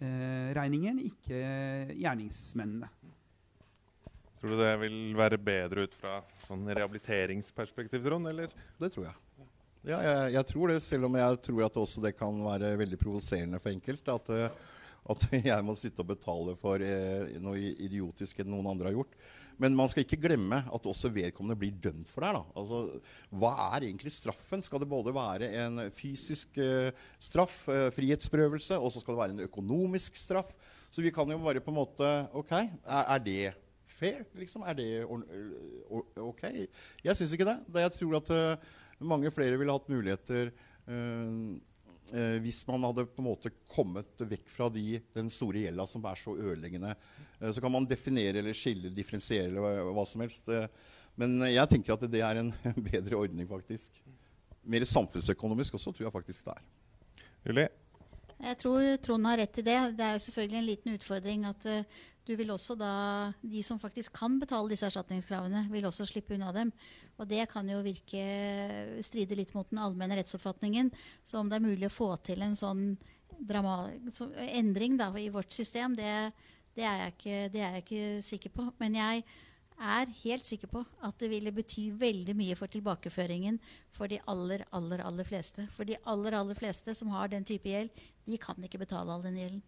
eh, regningen, ikke gjerningsmennene. Tror du det vil være bedre ut fra sånn rehabiliteringsperspektiv, Trond? eller? Det tror jeg. Ja, jeg, jeg, tror det, selv om jeg tror at også det kan være veldig provoserende for enkelte. At, eh, at, jeg må sitte og betale for eh, noe idiotisk enn noen andre har gjort. Men man skal ikke glemme at også vedkommende blir dømt for det. Da. Altså, hva er egentlig straffen? Skal det både være en fysisk eh, straff, eh, frihetsprøvelse, og så skal det være en økonomisk straff? Så vi kan jo bare på en måte OK, er, er det fair? Liksom? Er det OK? Jeg syns ikke det. Jeg tror at uh, mange flere ville hatt muligheter uh, uh, hvis man hadde på en måte kommet vekk fra de, den store gjelda som er så ødeleggende. Eh, så kan man definere eller skille, differensiere eller hva, hva som helst. men jeg tenker at det er en bedre ordning, faktisk. Mer samfunnsøkonomisk også, tror jeg faktisk det er. Julie? Jeg tror Trond har rett i det. Det er jo selvfølgelig en liten utfordring at du vil også da, De som faktisk kan betale disse erstatningskravene, vil også slippe unna dem. Og det kan jo virke stride litt mot den allmenne rettsoppfatningen. Så om det er mulig å få til en sånn drama, så, endring da, i vårt system, det, det, er ikke, det, er jeg ikke, sikker på. Men jeg er helt sikker på at det ville bety veldig mye for tilbakeføringen for de aller, aller, aller fleste. For de aller, aller fleste som har den type gjeld, de kan ikke betale all den gjelden.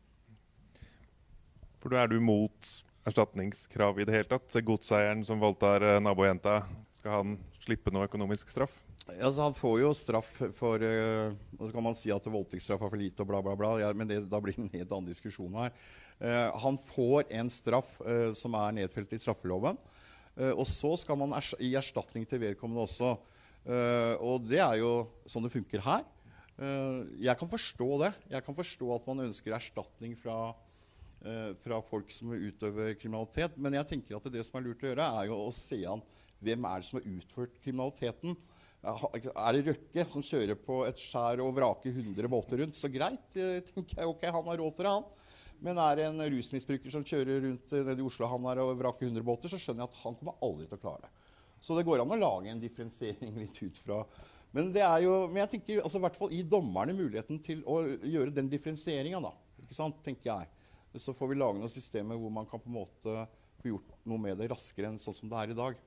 For da er du mot erstatningskrav i det hele tatt? Godseieren som voldtar eh, nabojenta, skal han slippe noe økonomisk straff? Altså, han får jo straff for uh, Så kan man si at voldtektsstraff er for lite, og bla, bla, bla. Ja, men det, da blir det en helt annen diskusjon her. Uh, han får en straff uh, som er nedfelt i straffeloven. og så skal man ers gi erstatning til vedkommende også. og det er jo sånn det funker her. jeg kan forstå det. Jeg kan forstå at man ønsker erstatning fra fra folk som utøver kriminalitet. Men jeg tenker at det som er lurt å gjøre, er jo å se an hvem er det som har utført kriminaliteten. Er det Røkke som kjører på et skjær og vraker 100 båter rundt, så greit. Eh, tenker jeg, ok, Han har råd til det, han. Men er det en rusmisbruker som kjører rundt eh, nede i Oslo han er og vraker 100 båter, så skjønner jeg at han kommer aldri til å klare det. Så det går an å lage en differensiering litt ut fra Men det er jo, men jeg tenker altså, i hvert fall gi dommerne muligheten til å gjøre den differensieringa, da. Ikke sant, tenker jeg så får vi lage noen systemer hvor man kan på en måte få gjort noe med det raskere enn sånn som det er i dag.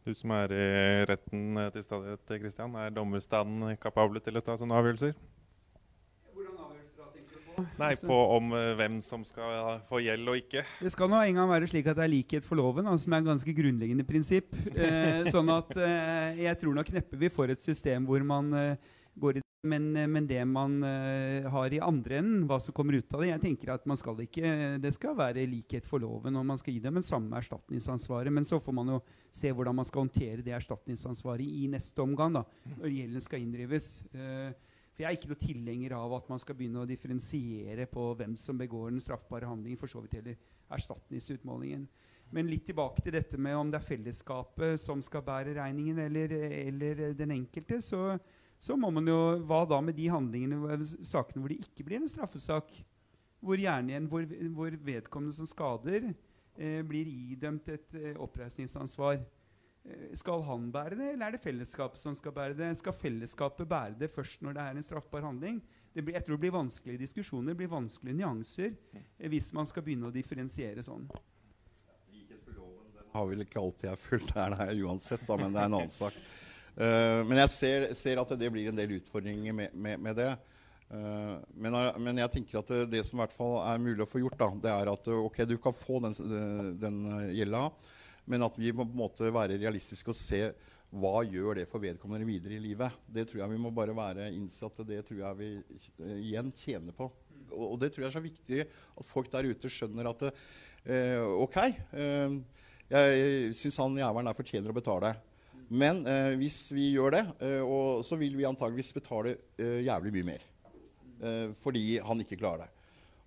Du som er i retten til stadighet, Kristian, er dommerstanden kapabel til å ta sånne avgjørelser? Nei, på om uh, hvem som skal få gjeld og ikke. Det skal nå en gang være slik at det er likhet for loven, altså, som er et ganske grunnleggende prinsipp. Eh, sånn at eh, jeg tror nok neppe vi får et system hvor man eh, går i men, eh, men det man eh, har i andre enden, hva som kommer ut av det Jeg tenker at skal ikke Det skal være likhet for loven, og man skal gi dem en samme erstatningsansvaret. Men så får man jo se hvordan man skal håndtere det erstatningsansvaret i neste omgang, da, når gjelden skal inndrives. Eh, for Jeg er ikke noe tilhenger av at man skal begynne å differensiere på hvem som begår den straffbare handlingen, for så vidt heller erstatningsutmålingen. Men litt tilbake til dette med om det er fellesskapet som skal bære regningen, eller, eller den enkelte, så, så må man jo Hva da med de handlingene, sakene hvor det ikke blir en straffesak? Hvor gjerne igjen, hvor, hvor vedkommende som skader, eh, blir idømt et eh, oppreisningsansvar. Eh, Skal han bære det, eller er det fellesskapet som skal bære det? Skal fellesskapet bære det først når det er en straffbar handling? Blir, jeg tror det blir vanskelige diskusjoner, det blir vanskelige nyanser, eh, hvis man skal begynne å differensiere sånn. har vel ikke alltid jeg fulgt der uansett, da, men det er en annen sak. Eh, men jeg ser, ser at det blir en del utfordringer med, med, med det. Eh, men, men jeg tenker at det, som i hvert fall er mulig å få gjort, da, det er at ok, du kan få den, den eh, gjelda, men at vi må på en måte være realistiske og se hva gjør det for vedkommende videre i livet. Det tror jeg vi må bare være innsatte. Det tror jeg vi igjen tjener på. Og, det tror jeg er så viktig at folk der ute skjønner at ok, jeg syns han jævelen der fortjener å betale. Men eh, hvis vi gjør det, eh, og så vil vi antageligvis betale eh, jævlig mye mer. Eh, fordi han ikke klarer det.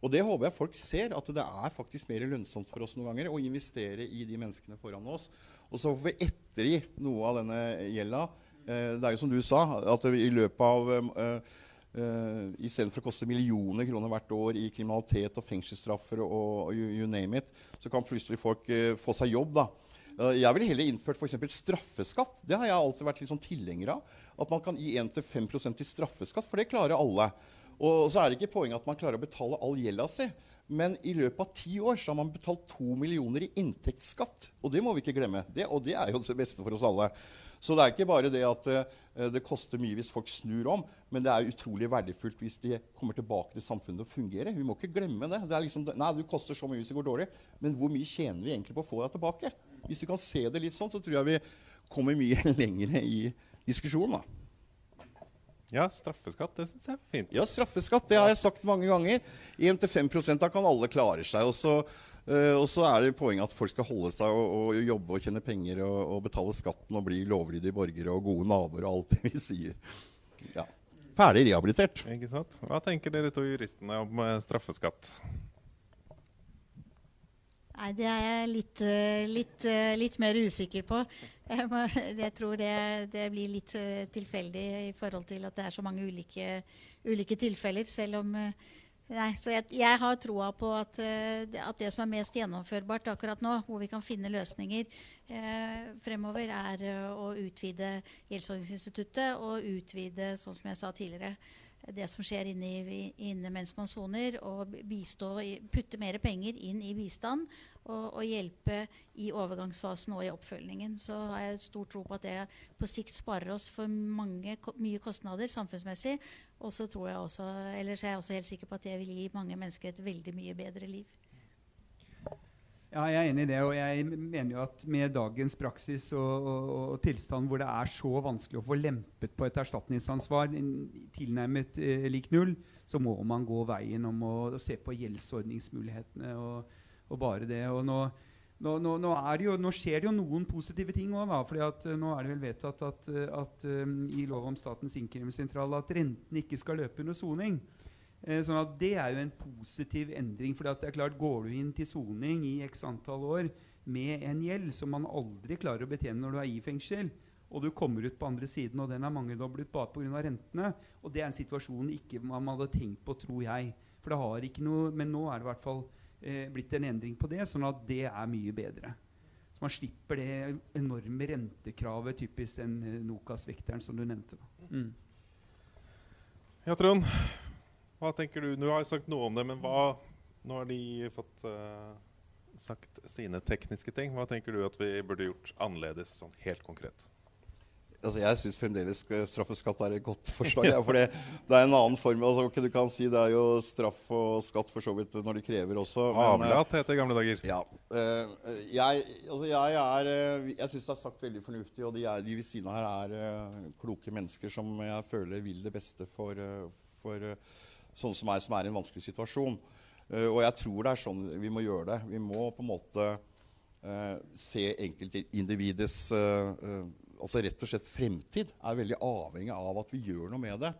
Og det håper jeg folk ser, at det er faktisk mer lønnsomt for oss noen ganger å investere i de menneskene foran oss. Og så får vi ettergi noe av denne gjelda. Eh, det er jo som du sa, at i løpet av eh, Uh, Istedenfor å koste millioner kroner hvert år i kriminalitet og fengselsstraffer og, og you, you name it, så kan plutselig folk få seg jobb. da. Uh, jeg ville heller innført for straffeskatt. Det har jeg alltid vært litt sånn tilhenger av. At man kan gi 1-5% i straffeskatt, for det klarer alle. Og så er det ikke poenget at man klarer å betale all gjelda si. Men i løpet av ti år så har man betalt to millioner i inntektsskatt. Og det må vi ikke glemme. Det, og det er jo det beste for oss alle. Så det er ikke bare det at uh, det koster mye hvis folk snur om, men det er utrolig verdifullt hvis de kommer tilbake til samfunnet og fungerer. Vi må ikke glemme det. det er liksom, nei, du koster så mye hvis det går dårlig, men hvor mye tjener vi egentlig på å få deg tilbake? Hvis vi kan se det litt sånn, så tror jeg vi kommer mye lenger i diskusjonen. da. Ja, straffeskatt, det syns jeg er fint. Ja, straffeskatt, det har jeg sagt mange ganger. 1-5% da kan alle klare seg. Og så, uh, og så er det poenget at folk skal holde seg og, og jobbe og tjene penger og, og, betale skatten og bli lovlydige borgere og gode naboer og alt det vi sier. Ja. Ferdig rehabilitert. Ikke sant? Hva tenker dere to juristene om eh, straffeskatt? Nei, det er jeg litt, øh, litt, øh, litt mer usikker på. Jeg, må, jeg tror det, det blir litt øh, tilfeldig i forhold til at det er så mange ulike, ulike tilfeller. Selv om Nei, så jeg, jeg har troa på at, at det som er mest gjennomførbart akkurat nå, hvor vi kan finne løsninger eh, fremover, er å utvide gjeldsordningsinstituttet og utvide, sånn som jeg sa tidligere, det som skjer inne, inne mens man soner, og bistå, putte mer penger inn i bistand og, og hjelpe i overgangsfasen og i oppfølgingen. Så har jeg stor tro på at det på sikt sparer oss for mange, mye kostnader samfunnsmessig. Og så er jeg også helt sikker på at det vil gi mange mennesker et veldig mye bedre liv. Ja, jeg er enig i det. Og jeg mener jo at med dagens praksis og, og, og tilstand hvor det er så vanskelig å få lempet på et erstatningsansvar tilnærmet eh, lik null, så må man gå veien om å, å se på gjeldsordningsmulighetene og, og bare det. Og nå, nå, nå, nå, jo, nå skjer det jo noen positive ting òg. eh, nå er det vel vedtatt at, at, at um, i lov om Statens innkrevingssentral at renten ikke skal løpe under soning. Eh, sånn at Det er jo en positiv endring. for det er klart Går du inn til soning i x antall år med en gjeld som man aldri klarer å betjene når du er i fengsel, og du kommer ut på andre siden, og den er mangedoblet bare pga. rentene og Det er en situasjon ikke man hadde tenkt på, tror jeg. For det har ikke noe, Men nå er det i hvert fall eh, blitt en endring på det, sånn at det er mye bedre. Så man slipper det enorme rentekravet, typisk den eh, Nokas-vekteren som du nevnte. Mm. Ja, Trond. Hva tenker du? Du har jo sagt noe om det, men hva Nå har de fått uh, sagt sine tekniske ting. Hva tenker du at vi burde gjort annerledes, sånn helt konkret? altså jeg syns fremdeles straffeskatt er et godt forslag. Ja, for det, det, er en annen form. Altså, du kan si Det er jo straff og skatt for så vidt når de krever også. Men, Avlat heter det i gamle dager. Ja. Uh, jeg altså jeg, er, jeg syns det er sagt veldig fornuftig, og de, er, de ved siden av her er kloke mennesker som jeg føler vil det beste for, for sånne som som er i en vanskelig situasjon. og jeg tror det er sånn vi må gjøre det. Vi må på en måte uh, se enkeltindividets uh, uh, altså rett og slett fremtid er veldig avhengig av at vi gjør noe med det.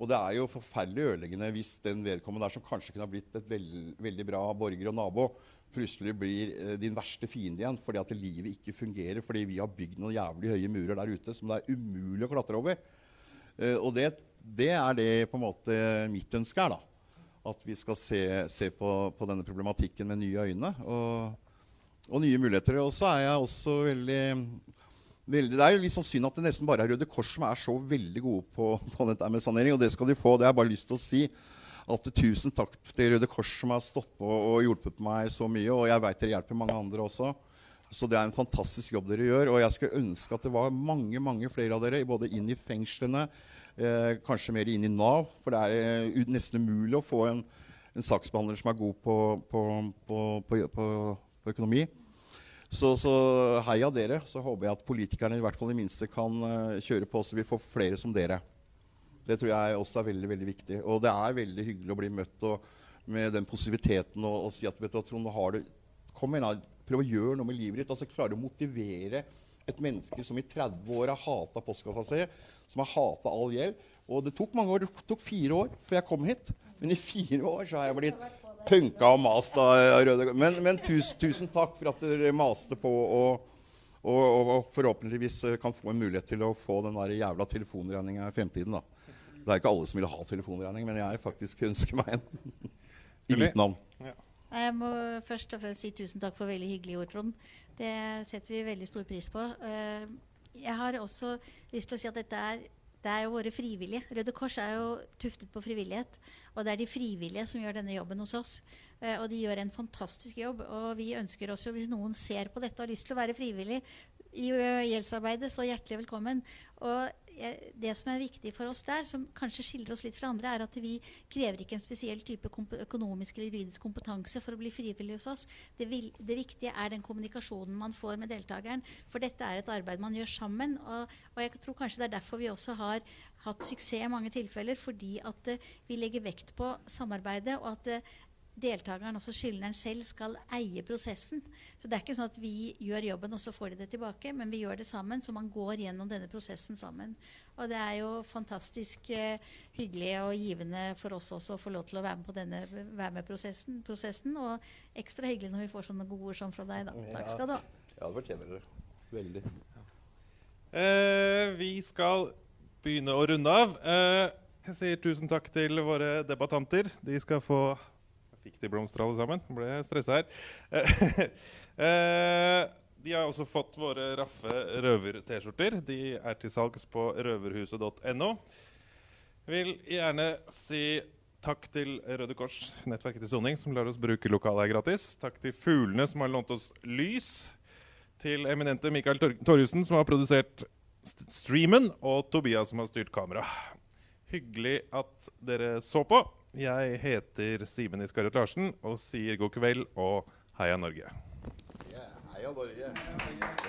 Og det er jo forferdelig ødeleggende hvis den vedkommende der som kanskje kunne ha blitt et veld, veldig bra borger og nabo, plutselig blir din verste fiende igjen fordi at livet ikke fungerer fordi vi har bygd noen jævlig høye murer der ute som det er umulig å klatre over. og det, det, er det på en måte mitt ønske er. da. At vi skal se, se på, på, denne problematikken med nye øyne. Og og nye muligheter. Og så er jeg også veldig, veldig Det er jo litt sånn synd at det nesten bare er Røde Kors som er så veldig gode på, på dette med sanering, og det skal de få. Det har jeg bare lyst til å si. At tusen takk til Røde Kors som har stått på og hjulpet meg så mye. Og jeg veit dere hjelper mange andre også. Så det er en fantastisk jobb dere gjør. Og jeg skulle ønske at det var mange mange flere av dere både inn i fengslene, kanskje mer inn i Nav. For det er eh, nesten umulig å få en, en saksbehandler som er god på, på, på, på økonomi. Så, så, heia dere. Så håper jeg at politikerne i hvert fall i minste kan uh, kjøre på, så vi får flere som dere. Det tror jeg også er veldig veldig viktig. Og det er veldig hyggelig å bli møtt med den positiviteten og, og, si at vet du, Trond, har du, kom igjen, prøv å gjøre noe med livet ditt. altså Klare å motivere et menneske som i 30 år har hata postkassa si, som har hata all gjeld. Og det tok mange år, det tok fire år før jeg kom hit. Men i fire år så har jeg blitt punka og mast av Røde Men, men tusen, tusen, takk for at dere maste på og, og, og, forhåpentligvis kan få en mulighet til å få den der jævla telefonregninga i fremtiden. da. Det er ikke alle som vil ha telefonregning, men jeg faktisk ønsker meg en. I mitt navn. Ja. Jeg må først og fremst si tusen takk for veldig hyggelige ord, Trond. Det setter vi veldig stor pris på. Eh, jeg har også lyst til å si at dette er det er jo våre frivillige. Røde Kors er jo tuftet på frivillighet. Og det er de frivillige som gjør denne jobben hos oss. Eh, og de gjør en fantastisk jobb. Og vi ønsker også, hvis noen ser på dette og har lyst til å være frivillig i gjeldsarbeidet, så hjertelig velkommen. Og det som er viktig for oss der, som kanskje skiller oss litt fra andre, er at vi krever ikke en spesiell type økonomisk eller juridisk kompetanse for å bli frivillig hos oss. Det, vil, det, viktige er den kommunikasjonen man får med deltakeren. For dette er et arbeid man gjør sammen. Og, og jeg tror kanskje det er derfor vi også har hatt suksess i mange tilfeller. Fordi at uh, vi legger vekt på samarbeidet, og at uh, deltakeren, altså skyldneren selv, skal eie prosessen. Så det er ikke sånn at vi gjør jobben, og så får de det tilbake, men vi gjør det sammen, så man går gjennom denne prosessen sammen. Og det er jo fantastisk eh, hyggelig og givende for oss også å få lov til å være med på denne være med prosessen, prosessen, Og ekstra hyggelig når vi får sånne gode ord som fra deg. da. Takk skal du ha. Ja, det fortjener dere. Veldig. Uh, vi skal begynne å runde av. Eh, jeg sier tusen takk til våre debattanter. De skal få Fikk de blomster alle sammen? Ble stressa her. Eh, de har også fått våre raffe røver-T-skjorter. De er til salgs på røverhuset.no. Vil gjerne si takk til Røde Kors, nettverket til soning, som lar oss bruke lokalet her gratis. Takk til Fuglene, som har lånt oss lys. Til eminente Mikael Torjussen, som har produsert streamen. Og Tobias, som har styrt kamera. Hyggelig at dere så på. Jeg heter Simen Iskarut Larsen og sier god kveld og heia Norge. Yeah, heia Norge. Yes.